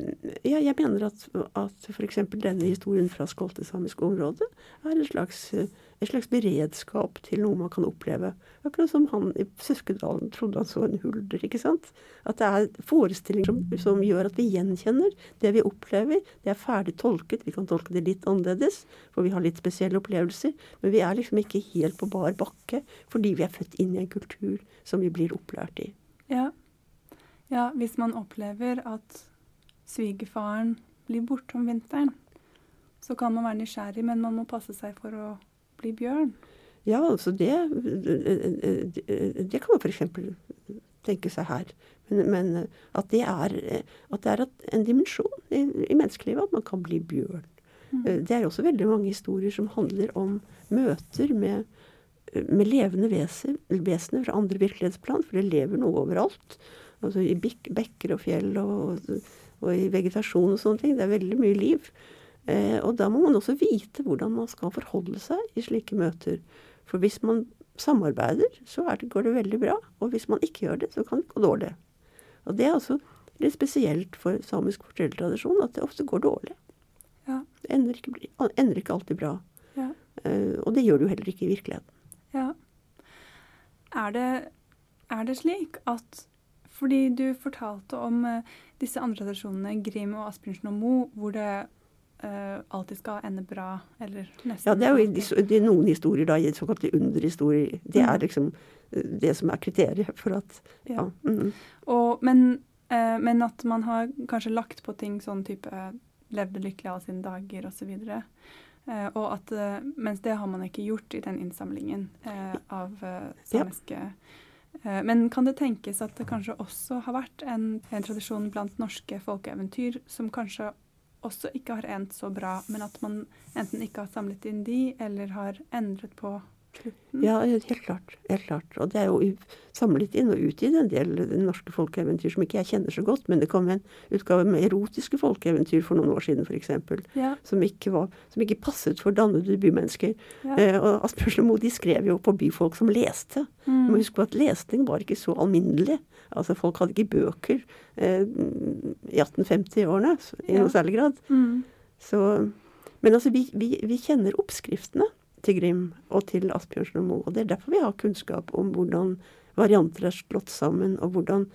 ja, jeg mener at, at f.eks. denne historien fra skoltesamisk område er en slags, eh, en slags beredskap til noe man kan oppleve. Akkurat som han i Søskedalen trodde han så en hulder. ikke sant? At det er forestillinger som, som gjør at vi gjenkjenner det vi opplever. Det er ferdig tolket. Vi kan tolke det litt annerledes, for vi har litt spesielle opplevelser. Men vi er liksom ikke helt på bar bakke fordi vi er født inn i en kultur som vi blir opplært i. Ja. ja, hvis man opplever at svigerfaren blir borte om vinteren, så kan man være nysgjerrig, men man må passe seg for å bli bjørn. Ja, altså det Det kan man f.eks. tenke seg her. Men, men at det er, at det er en dimensjon i, i menneskelivet at man kan bli bjørn. Mm. Det er også veldig mange historier som handler om møter med, med levende vesener, vesener fra andre virkelighetsplan, for det lever noe overalt. Altså I bekker og fjell og, og i vegetasjon og sånne ting. Det er veldig mye liv. Eh, og da må man også vite hvordan man skal forholde seg i slike møter. For hvis man samarbeider, så det, går det veldig bra. Og hvis man ikke gjør det, så kan det gå dårlig. Og det er også litt spesielt for samisk fortellertradisjon at det ofte går dårlig. Ja. Det ender ikke, ender ikke alltid bra. Ja. Eh, og det gjør det jo heller ikke i virkeligheten. Ja. Er det, er det slik at Fordi du fortalte om eh, disse andre tradisjonene, Grim og Asbjørnsen og Mo, hvor det uh, alltid skal ende bra, eller nesten Ja, det er jo det er noen historier, da, i såkalte underhistorier. Det er Mm. liksom eh, det som er kriteriet for at Ja. Ja. mm. Og, men, uh, men at man har kanskje lagt på ting sånn type levde lykkelig alle sine dager osv. Uh, og at, uh, mens det har man ikke gjort i den innsamlingen av samiske Ja. Eh, Men kan det tenkes at det kanskje også har vært en, en tradisjon blant norske folkeeventyr som kanskje også ikke har endt så bra, men at man enten ikke har samlet inn de, eller har endret på Ja, helt klart. helt klart. Og det er jo samlet inn og utgitt en del norske folkeeventyr som ikke jeg kjenner så godt, men det kom en utgave med erotiske folkeeventyr for noen år siden f.eks. Ja, Som, ikke var- som ikke passet for dannede bymennesker. ja. Eh, og Asbjørnsen Moe de skrev jo på byfolk som leste. Du må Mm. huske på at lesning var ikke så alminnelig. Altså Folk hadde ikke bøker eh, i 1850-årene i Ja. noe særlig grad. Mm. Så, men altså, vi, vi, vi kjenner oppskriftene til Grim og til Asbjørnsen og Moe. Og det er derfor vi har kunnskap om hvordan varianter er slått sammen, og hvordan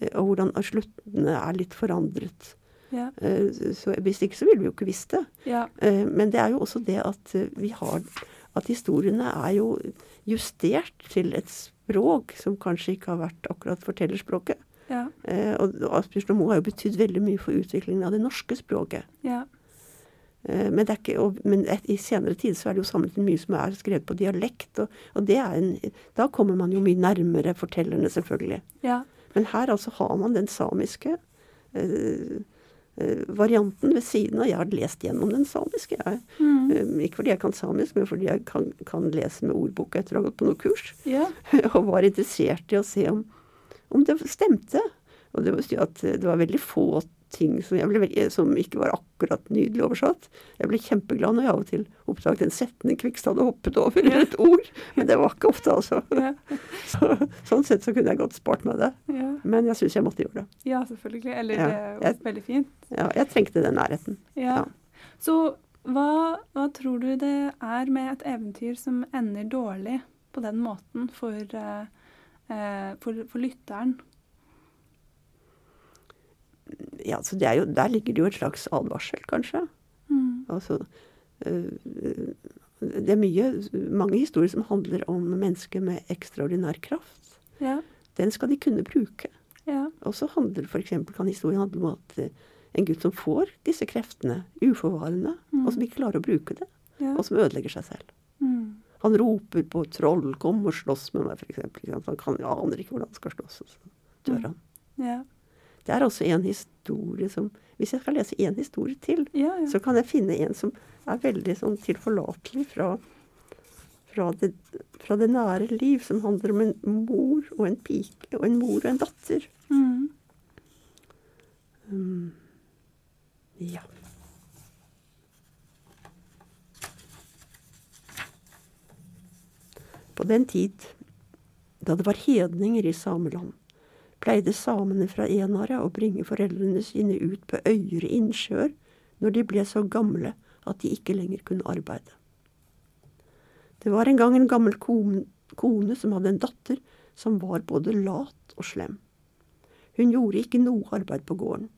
eh, og hvordan sluttene er litt forandret. Ja. Eh, Så hvis ikke så ville vi jo ikke visst det. Ja. Eh, Men det er jo også det at vi har At historiene er jo justert til et språk som kanskje ikke har vært akkurat fortellerspråket. Ja. Eh, og Asbjørnsen og Moe har jo betydd veldig mye for utviklingen av det norske språket. Ja. Eh, Men, det ikke, og, men et, i senere tid så er det jo samlet mye som er skrevet på dialekt. Og, og det er en, da kommer man jo mye nærmere fortellerne, selvfølgelig. Ja. Men her altså har man den samiske eh, eh, varianten ved siden av. Jeg har lest gjennom den samiske. Jeg. Mm. Eh, ikke fordi jeg kan samisk, men fordi jeg kan, kan lese med ordboka etter å ha gått på noe kurs. Ja. Og var interessert i å se om, om det stemte. Og det, at det var veldig få ting som, jeg ble, som ikke var akkurat nydelig oversatt. Jeg ble kjempeglad når jeg av og til oppdaget en setning Kvikstad hadde hoppet over, eller et ord. Men det var ikke ofte, altså. Ja. Så, sånn sett så kunne jeg godt spart meg det. Ja. Men jeg syns jeg måtte gjøre det. ja, selvfølgelig. Eller Ja. det er veldig fint. Ja, jeg trengte den nærheten. Ja. Ja. Så hva, hva tror du det er med et eventyr som ender dårlig på den måten for, eh, eh, for, for lytteren? Ja, så det jo, Der ligger det jo et slags advarsel, kanskje. Mm. Altså, øh, det er mye, mange historier som handler om mennesker med ekstraordinær kraft. Ja. Den skal de kunne bruke. Ja. Og så handler for eksempel, kan historien handle om at eh, en gutt som får disse kreftene uforvarende, Mm. og som ikke klarer å bruke det, Ja. og som ødelegger seg selv. Mm. Han roper på 'troll, kom og slåss med meg', f.eks. Han kan, aner ikke hvordan han skal slåss, så dør Mm. Ja. Det er også en historie som Hvis jeg skal lese én historie til, Ja, ja. så kan jeg finne en som er veldig sånn tilforlatelig fra, fra, det, fra det nære liv, som handler om en mor og en pike, og en mor og en datter. Mm. Um, ja. På den tid, da det var hedninger i sameland, pleide samene fra Enare å bringe foreldrene sine ut på øyer og innsjøer når de ble så gamle at de ikke lenger kunne arbeide. Det var en gang en gammel kone, som hadde en datter som var både lat og slem. Hun gjorde ikke noe arbeid på gården.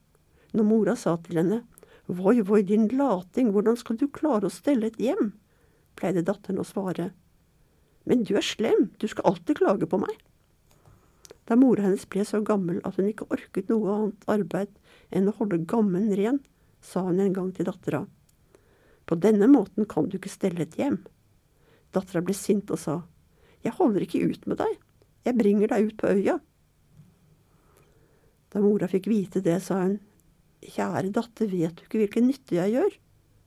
Når mora sa til henne, Voi, voi, din lating, hvordan skal du klare å stelle et hjem? pleide datteren å svare, Men du er slem, du skal alltid klage på meg. Da mora hennes ble så gammel at hun ikke orket noe annet arbeid enn å holde gammen ren, sa hun en gang til dattera, På denne måten kan du ikke stelle et hjem. Dattera ble sint og sa, Jeg holder ikke ut med deg, jeg bringer deg ut på øya. Da mora fikk vite det, sa hun, Kjære datter, vet du ikke hvilken nytte jeg gjør?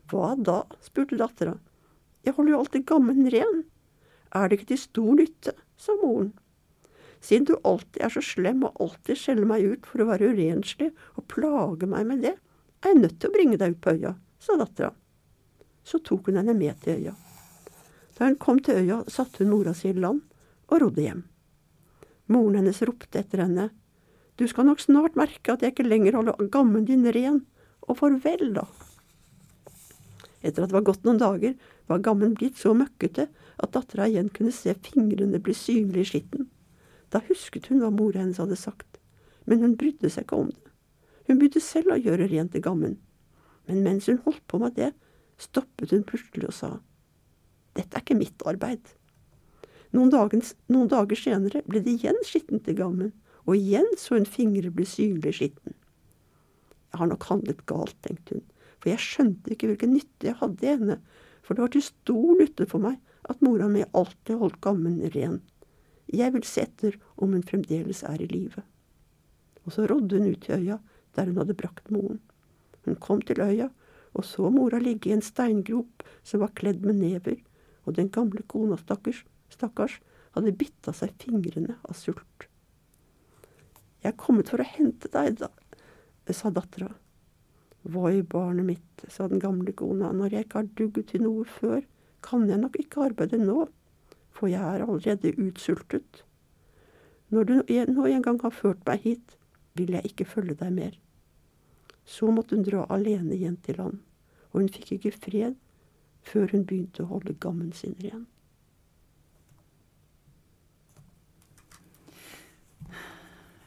Hva da? spurte dattera. Jeg holder jo alltid gammen ren. Er det ikke til stor nytte? sa moren. Siden du alltid er så slem og alltid skjeller meg ut for å være urenslig og plage meg med det, er jeg nødt til å bringe deg ut på øya, sa dattera. Så tok hun henne med til øya. Da hun kom til øya, satte hun mora si i land og rodde hjem. Moren hennes ropte etter henne. Du skal nok snart merke at jeg ikke lenger holder gammen din ren, og farvel, da. Etter at det var gått noen dager, var gammen blitt så møkkete at dattera igjen kunne se fingrene bli synlige i skitten. Da husket hun hva mora hennes hadde sagt, men hun brydde seg ikke om det. Hun begynte selv å gjøre rent i gammen. Men mens hun holdt på med det, stoppet hun plutselig og sa, Dette er ikke mitt arbeid. Noen, dagens, noen dager senere ble det igjen skittent i gammen, og igjen så hun fingre bli synlig skitten. Jeg har nok handlet galt, tenkte hun, for jeg skjønte ikke hvilken nytte jeg hadde i henne, for det var til stor nytte for meg at mora mi alltid holdt gammen ren. Jeg vil se etter om hun fremdeles er i live. Og så rodde hun ut til øya der hun hadde brakt moren. Hun kom til øya og så mora ligge i en steingrop som var kledd med never, og den gamle kona, stakkars, stakkars, hadde bitt av seg fingrene av sult. Jeg er kommet for å hente deg, da, sa dattera. Voi, barnet mitt, sa den gamle kona, når jeg ikke har dugget til noe før, kan jeg nok ikke arbeide nå, for jeg er allerede utsultet. Når du nå en gang har ført meg hit, vil jeg ikke følge deg mer. Så måtte hun dra alene igjen til han, og hun fikk ikke fred før hun begynte å holde gammen sin ren.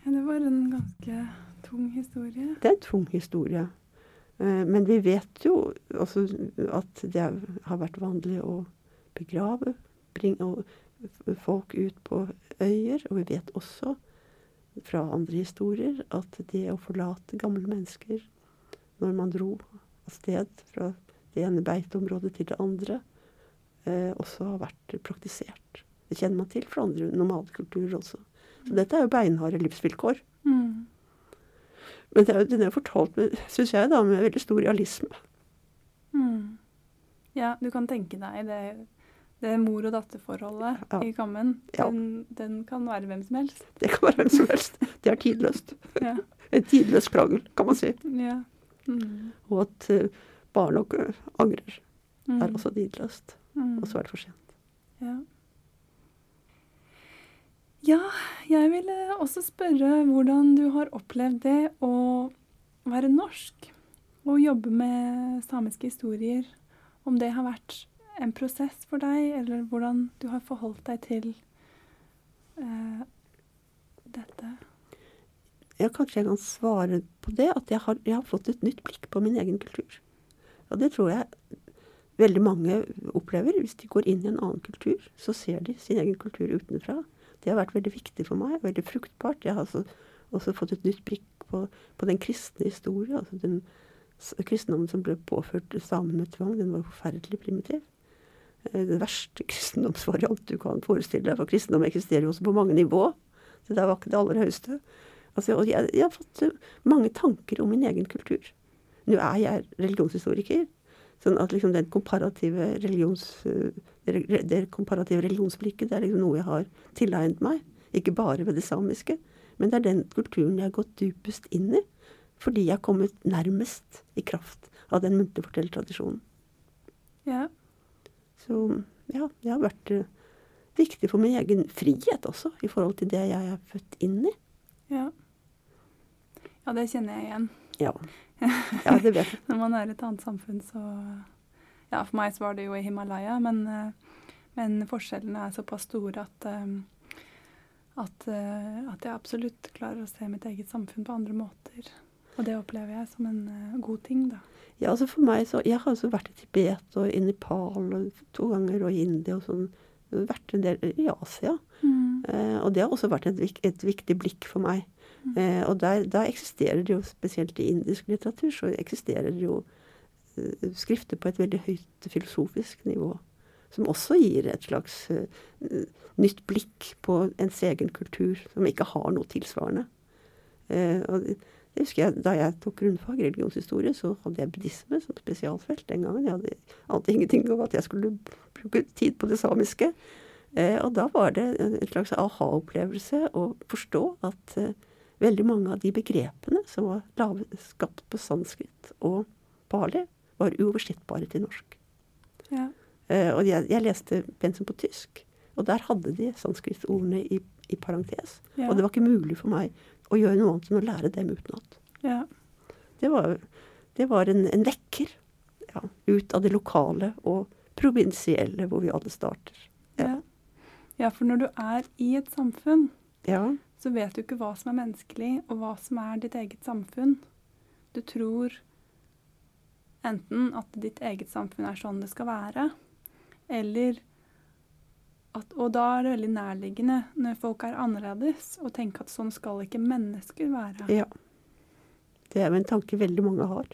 Ja, det var en ganske tung historie. Det er en tung historie. Eh, Men vi vet jo at det har vært vanlig å begrave bringe folk ut på øyer. Og vi vet også fra andre historier at det å forlate gamle mennesker når man dro av sted fra det ene beiteområdet til det andre, eh, også har vært praktisert. Det kjenner man til fra andre nomadekulturer også. Så dette er jo beinharde livsvilkår. Mm. Men det er den er fortalt med, syns jeg, da, med veldig stor realisme. Mm. Ja, du kan tenke deg det, det mor- og datterforholdet Ja. i Kammen. Ja. Den, den kan være hvem som helst. Det kan være hvem som helst. Det er tidløst. Ja. En tidløs krangel, kan man si. ja. Mm. Og at uh, barn og uh, angrer, Mm. er også tidløst. Mm. Og så er det for sent. Ja. ja, jeg ville også spørre hvordan du har opplevd det å være norsk og jobbe med samiske historier. Om det har vært en prosess for deg, eller hvordan du har forholdt deg til eh, dette. Ja, kanskje jeg kan svare på det, at jeg har, jeg har fått et nytt blikk på min egen kultur. Og det tror jeg veldig mange opplever. Hvis de går inn i en annen kultur, så ser de sin egen kultur utenfra. Det har vært veldig viktig for meg, veldig fruktbart. Jeg har også, også fått et nytt blikk på, på den kristne historie. altså den Kristendommen som ble påført samene med tvang, den var forferdelig primitiv. Eh, Den verste kristendomsvariant du kan forestille deg. For kristendom eksisterer jo også på mange nivå. Så det var ikke det aller høyeste. Altså, og jeg, jeg har fått eh, mange tanker om min egen kultur. Nå er jeg religionshistoriker. Sånn at liksom den komparative religions, eh, det, komparative religionsblikket det er liksom noe jeg har tilegnet meg. Ikke bare ved det samiske, men det er den kulturen jeg har gått dypest inn i. Fordi jeg har kommet nærmest i kraft av den muntlige fortellertradisjonen. Ja. Så ja, det har vært eh, viktig for min egen frihet også, i forhold til det jeg er født inn i. Ja. ja, det kjenner jeg igjen. Ja, ja det vet jeg. Når man er i et annet samfunn, så Ja, for meg så var det jo i Himalaya, men, eh, men forskjellene er såpass store at eh, at, at jeg absolutt klarer å se mitt eget samfunn på andre måter. Og det opplever jeg som en eh, god ting, da. Ja, altså for meg så, Jeg har også vært i Tibet og i Nepal og to ganger og i India og sånn. Vært en del i Asia. Eh, og det har også vært et, et viktig blikk for meg. Eh, og der, der eksisterer det jo, spesielt i indisk litteratur, så eksisterer det jo eh, skrifter på et veldig høyt filosofisk nivå. Som også gir et slags eh, nytt blikk på ens egen kultur, som ikke har noe tilsvarende. Eh, og det husker jeg, Da jeg tok grunnfag i religionshistorie, så hadde jeg buddhisme som spesialfelt den gangen. Jeg hadde ante ingenting om at jeg skulle bruke tid på det samiske. Eh, og da var det en slags aha-opplevelse å forstå at eh, veldig mange av de begrepene som var lavet, skapt på sanskrit og pali, var uoversettbare til norsk. Ja. Eh, og jeg, jeg leste pensum på tysk, og der hadde de sanskritordene i, i parentes. Ja. Og det var ikke mulig for meg å gjøre noe annet enn å lære dem utenat. ja. Det var, det var en, en vekker ja, ut av det lokale og provinsielle, hvor vi alle starter. Ja. ja, for når du er i et samfunn, Ja, så vet du ikke hva som er menneskelig, og hva som er ditt eget samfunn. Du tror enten at ditt eget samfunn er sånn det skal være, eller at Og da er det veldig nærliggende, når folk er annerledes, å tenke at sånn skal ikke mennesker være. ja. Det er jo en tanke veldig mange har.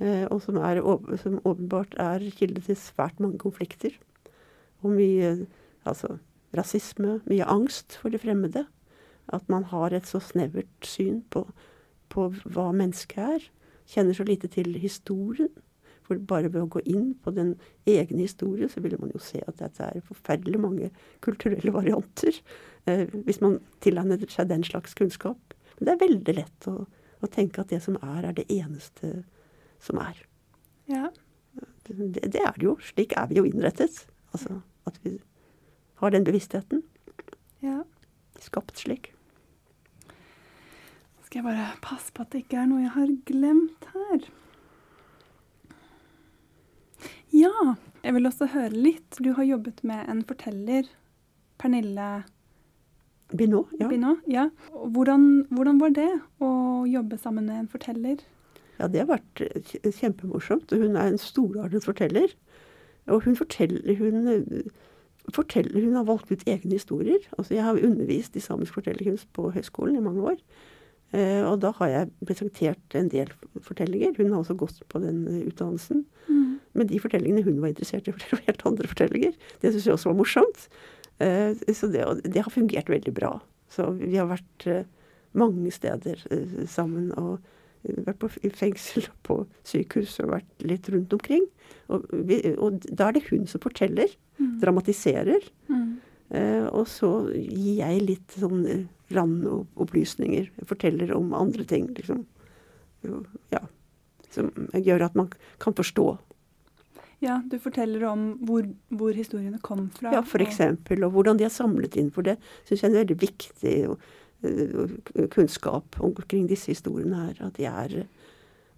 Eh, og som, er, som åpenbart er kilde til svært mange konflikter. Og mye altså, rasisme, mye angst for det fremmede. At man har et så snevert syn på, på hva mennesket er. Kjenner så lite til historien. For bare ved å gå inn på den egne historien, så ville man jo se at dette er forferdelig mange kulturelle varianter. Eh, hvis man tilegner seg den slags kunnskap. Men det er veldig lett å, å tenke at det som er, er det eneste som er. Ja. Det, det er det jo. Slik er vi jo innrettet. Altså at vi har den bevisstheten. ja. Skapt slik. Skal jeg bare passe på at det ikke er noe jeg har glemt her. Ja, jeg vil også høre litt. Du har jobbet med en forteller, Pernille Binot, ja. Binot. Ja. Hvordan, hvordan var det å jobbe sammen med en forteller? Ja, det har vært kjempemorsomt. Hun er en storartet forteller. Og hun forteller hun, eh, forteller hun har valgt ut egne historier. Altså, jeg har undervist i samisk fortellerkunst på høyskolen i mange år. Eh, og da har jeg presentert en del fortellinger. Hun har også gått på den utdannelsen. utdannelsen. Men de fortellingene hun var interessert i, var helt andre fortellinger. Det syns jeg også var morsomt. Eh, så det, det har fungert veldig bra. Så vi har vært eh, mange steder eh, sammen. og vært på i fengsel og på sykehus og vært litt rundt omkring. Og, vi, og da er det hun som forteller, dramatiserer. Mm. Eh, og så gir jeg litt sånn eh, randopplysninger. Forteller om andre ting, liksom. Ja. Som gjør at man kan forstå. Ja, du forteller om hvor, hvor historiene kom fra. Ja, for og- hvordan de er samlet inn. For det syns jeg er en veldig viktig og, og kunnskap omkring disse historiene her. At de er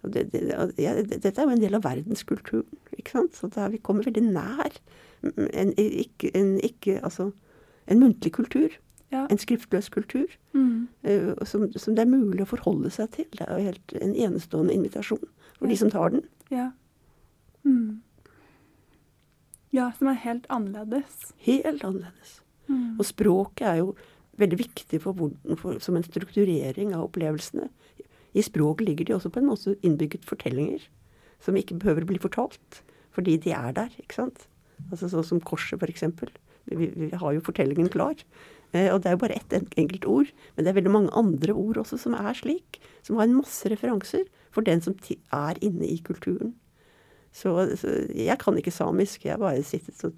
det, det, det- Dette er jo en del av verdenskulturen, ikke sant. Så er, vi kommer veldig nær en, en, ikke, altså, en muntlig kultur. Ja. En skriftløs kultur. Mm. uh, som, som det er mulig å forholde seg til. Det er jo helt en enestående invitasjon for Ja. de som tar den. Ja. Mm. Ja, som er helt annerledes. Helt annerledes. Mm. Og språket er jo veldig viktig for, for, som en strukturering av opplevelsene. I språket ligger de også på en måte innbygget fortellinger som ikke behøver å bli fortalt, fordi de er der. ikke sant? Altså Sånn som korset, eksempel. Vi, vi har jo fortellingen klar. Eh, og det er jo bare ett enkelt ord, men det er veldig mange andre ord også som er slik. Som har en masse referanser for den som er inne i kulturen. Så, så jeg kan ikke samisk. Jeg bare sittet så,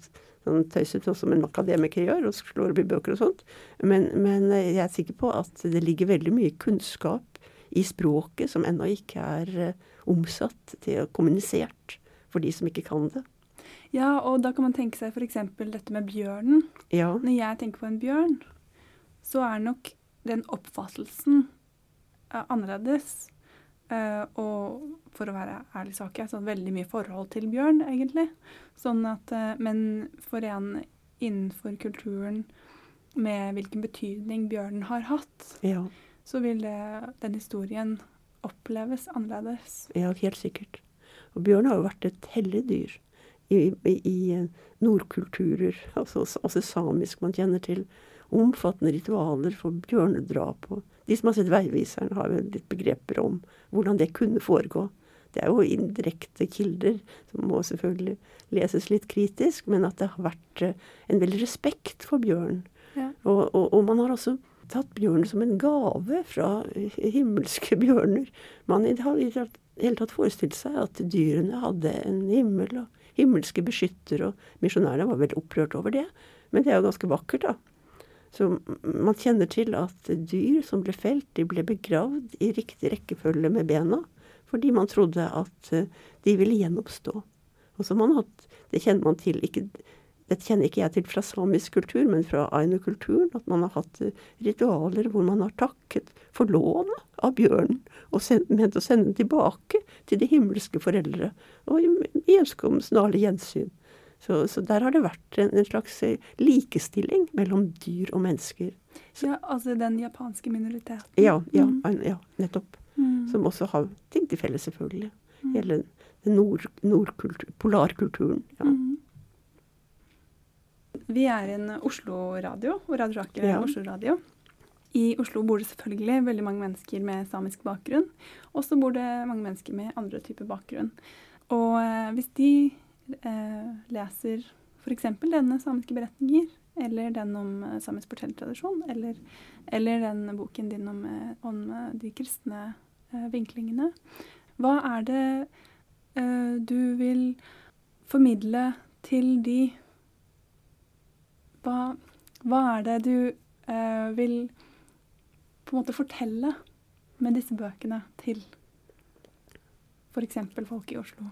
sånn tøyset sånn som en akademiker gjør, og slår opp i bøker og sånt. Men, men jeg er sikker på at det ligger veldig mye kunnskap i språket som ennå ikke er eh, omsatt til kommunisert for de som ikke kan det. Ja, og da kan man tenke seg f.eks. dette med bjørnen. Ja. Når jeg tenker på en bjørn, så er nok den oppfattelsen eh, annerledes. Uh, og for å være ærlig så har ikke jeg sånn veldig mye forhold til bjørn, egentlig. Sånn at, uh, men for en innenfor kulturen med hvilken betydning bjørnen har hatt, Ja, så vil det, den historien oppleves annerledes. ja, helt sikkert. Og bjørn har jo vært et hellig dyr i, i, eh, nordkulturer, altså altså, samisk man kjenner til. Omfattende ritualer for bjørnedrap. Og de som har sett Veiviseren, har jo litt begreper om hvordan det kunne foregå. Det er jo indirekte kilder, som må selvfølgelig leses litt kritisk, men at det har vært eh, en veldig respekt for bjørn. Ja. Og, og, og man har også tatt bjørnen som en gave fra himmelske bjørner. Man har i det hele tatt forestilt seg at dyrene hadde en himmel og himmelske beskytter, og misjonærene var veldig opprørt over det. Men det er jo ganske vakkert, da. Så man kjenner til at dyr som ble felt, de ble begravd i riktig rekkefølge med bena, fordi man trodde at eh, de ville gjenoppstå. Og så man hatt, Det kjenner man til ikke Dette kjenner ikke jeg til fra samisk kultur, men fra ainu-kulturen. At man har hatt eh, ritualer hvor man har takket for lånet av bjørnen, og ment å sende den tilbake til de himmelske foreldre, og i, ønske om snarlig gjensyn. Så, så der har det vært en, en slags eh, likestilling mellom dyr og mennesker. Ja, altså den japanske minoriteten. Ja, ja, Mm. ja nettopp. Mm. Som også har ting til felles, selvfølgelig. Mm. Hele den nord, nordkultur, polarkulturen. Ja. Mm. Vi er en Oslo-radio, og Radio Rakel er Ja. Oslo-radio. I Oslo bor det selvfølgelig veldig mange mennesker med samisk bakgrunn. Og så bor det mange mennesker med andre typer bakgrunn. Og eh, hvis de eh, leser f.eks. denne samiske beretninger, eller den om eh, samisk fortellertradisjon, eller, eller den boken din om, eh, om de kristne eh, vinklingene, hva er det eh, du vil formidle til de hva, hva er det du eh, vil på en måte fortelle med disse bøkene til f.eks. folk i Oslo?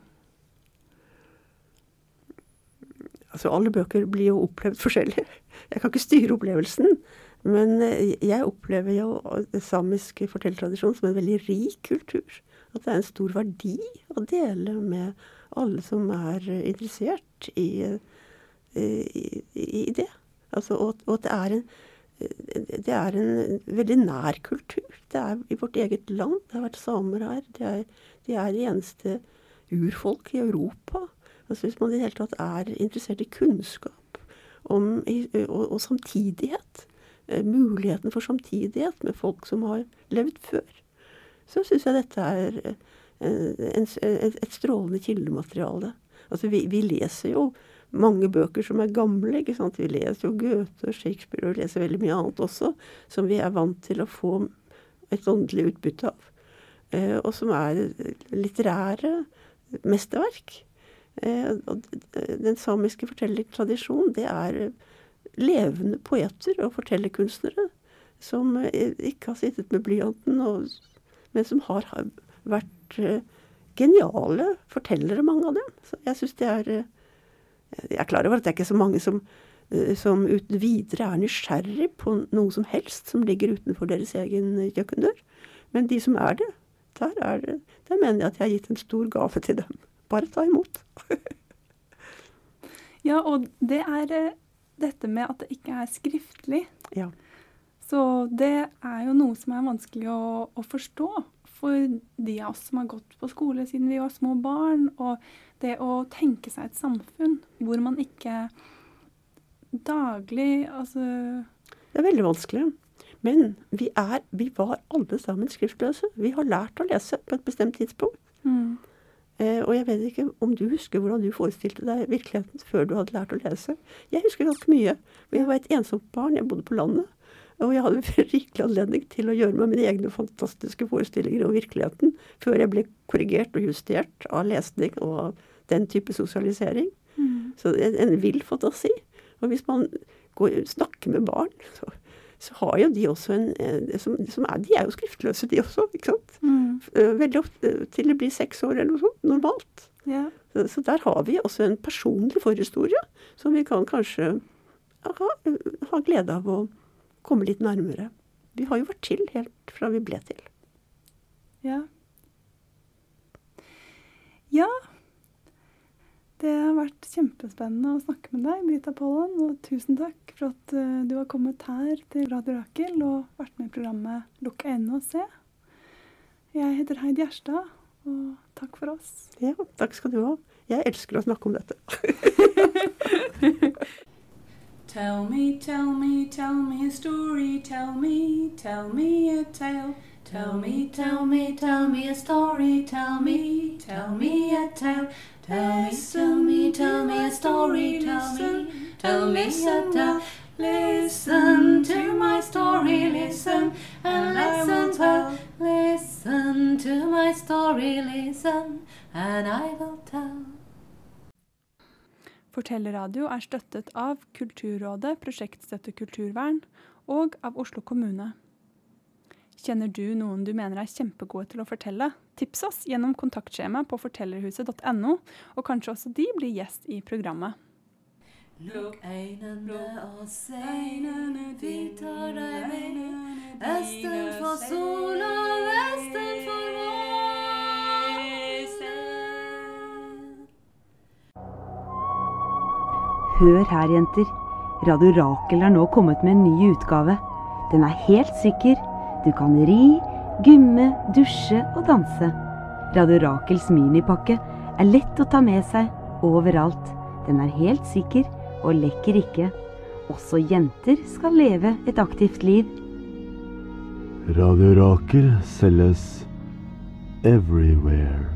Altså, alle bøker blir jo opplevd forskjellig. Jeg kan ikke styre opplevelsen. Men eh, jeg opplever jo samisk fortellertradisjon som en veldig rik kultur. At det er en stor verdi å dele med alle som er interessert i, eh, i, i det. Altså, og, og det er en det er en veldig nær kultur. Det er i vårt eget land. Det har vært samer her. De er, de er det eneste urfolk i Europa. Altså Hvis man i det hele tatt er interessert i kunnskap om, og, og samtidighet, eh, muligheten for samtidighet med folk som har levd før, så syns jeg dette er eh, en, et, et strålende kildemateriale. Altså vi, vi leser jo mange bøker som er gamle. ikke sant? Vi leser jo Goethe og Shakespeare og vi leser veldig mye annet også, som vi er vant til å få et åndelig utbytte av. Eh, og som er litterære mesterverk. Eh, og den samiske fortellertradisjonen, det er levende poeter og fortellerkunstnere som eh, ikke har sittet med blyanten, og, men som har vært eh, geniale fortellere, mange av dem. Så jeg syns det er eh, Jeg er klar over at det er ikke så mange som, eh, som uten videre er nysgjerrig på noe som helst som ligger utenfor deres egen kjøkkendør. Men de som er det, der, er det, der mener jeg at jeg har gitt en stor gave til dem. Bare ta imot. Ja, og det er eh, dette med at det ikke er skriftlig. Ja. Så det er jo noe som er vanskelig å, å forstå for de av oss som har gått på skole siden vi var små barn. Og det å tenke seg et samfunn hvor man ikke daglig Altså Det er veldig vanskelig. Men vi, er, vi var alle sammen skriftløse. Vi har lært å lese på et bestemt tidspunkt. mm, Eh, og jeg vet ikke om du husker hvordan du forestilte deg virkeligheten før du hadde lært å lese. Jeg husker ganske mye. For jeg var et ensomt barn, jeg bodde på landet. Og jeg hadde rikelig anledning til å gjøre meg mine egne fantastiske forestillinger om virkeligheten før jeg ble korrigert og justert av lesning og den type sosialisering. mm, Så en, en vill fantasi. Og hvis man går, snakker med barn, så, så har jo de også en, en som, som er, De er jo skriftløse, de også. ikke sant? mm, Eh, Veldig ofte til det blir seks år eller noe sånt. Normalt. ja. Så, så der har vi også en personlig forhistorie som vi kan kanskje ha, ha glede av å komme litt nærmere. Vi har jo vært til helt fra vi ble til. Ja. Ja. Det har vært kjempespennende å snakke med deg, Brita Pollan. Og tusen takk for at eh, du har kommet her til Radio Rakel og vært med i programmet Lukk øynene og se. Jeg heter Heidi Gjerstad, og takk for oss. Ja, takk skal du ha. Jeg elsker å snakke om dette. Tell me, tell me, tell me a story. Tell me, tell me a tale. Tell me, tell me, tell me a story. Tell me, tell me a tale. Tell me, tell me a story. Tell me, tell me a tale. Listen to my story, listen and listen well. Listen to my story, listen, and I will tell. Fortellerradio er støttet av Kulturrådet, Prosjektstøtte kulturvern og av Oslo kommune. Kjenner du noen du mener er kjempegode til å fortelle? Tips oss gjennom kontaktskjema på fortellerhuset.no, og kanskje også de blir gjest i programmet. Lukk øynene og se, vi tar deg med. Østen for sol og vesten for vår. Hør her, jenter. Radio Rakel er nå kommet med en ny utgave. Den er helt sikker. Du kan ri, gymme, dusje og danse. Radio Rakels minipakke er lett å ta med seg overalt. Den er helt sikker og lekker ikke. Også jenter skal leve et aktivt liv. Radio Rakel selges everywhere.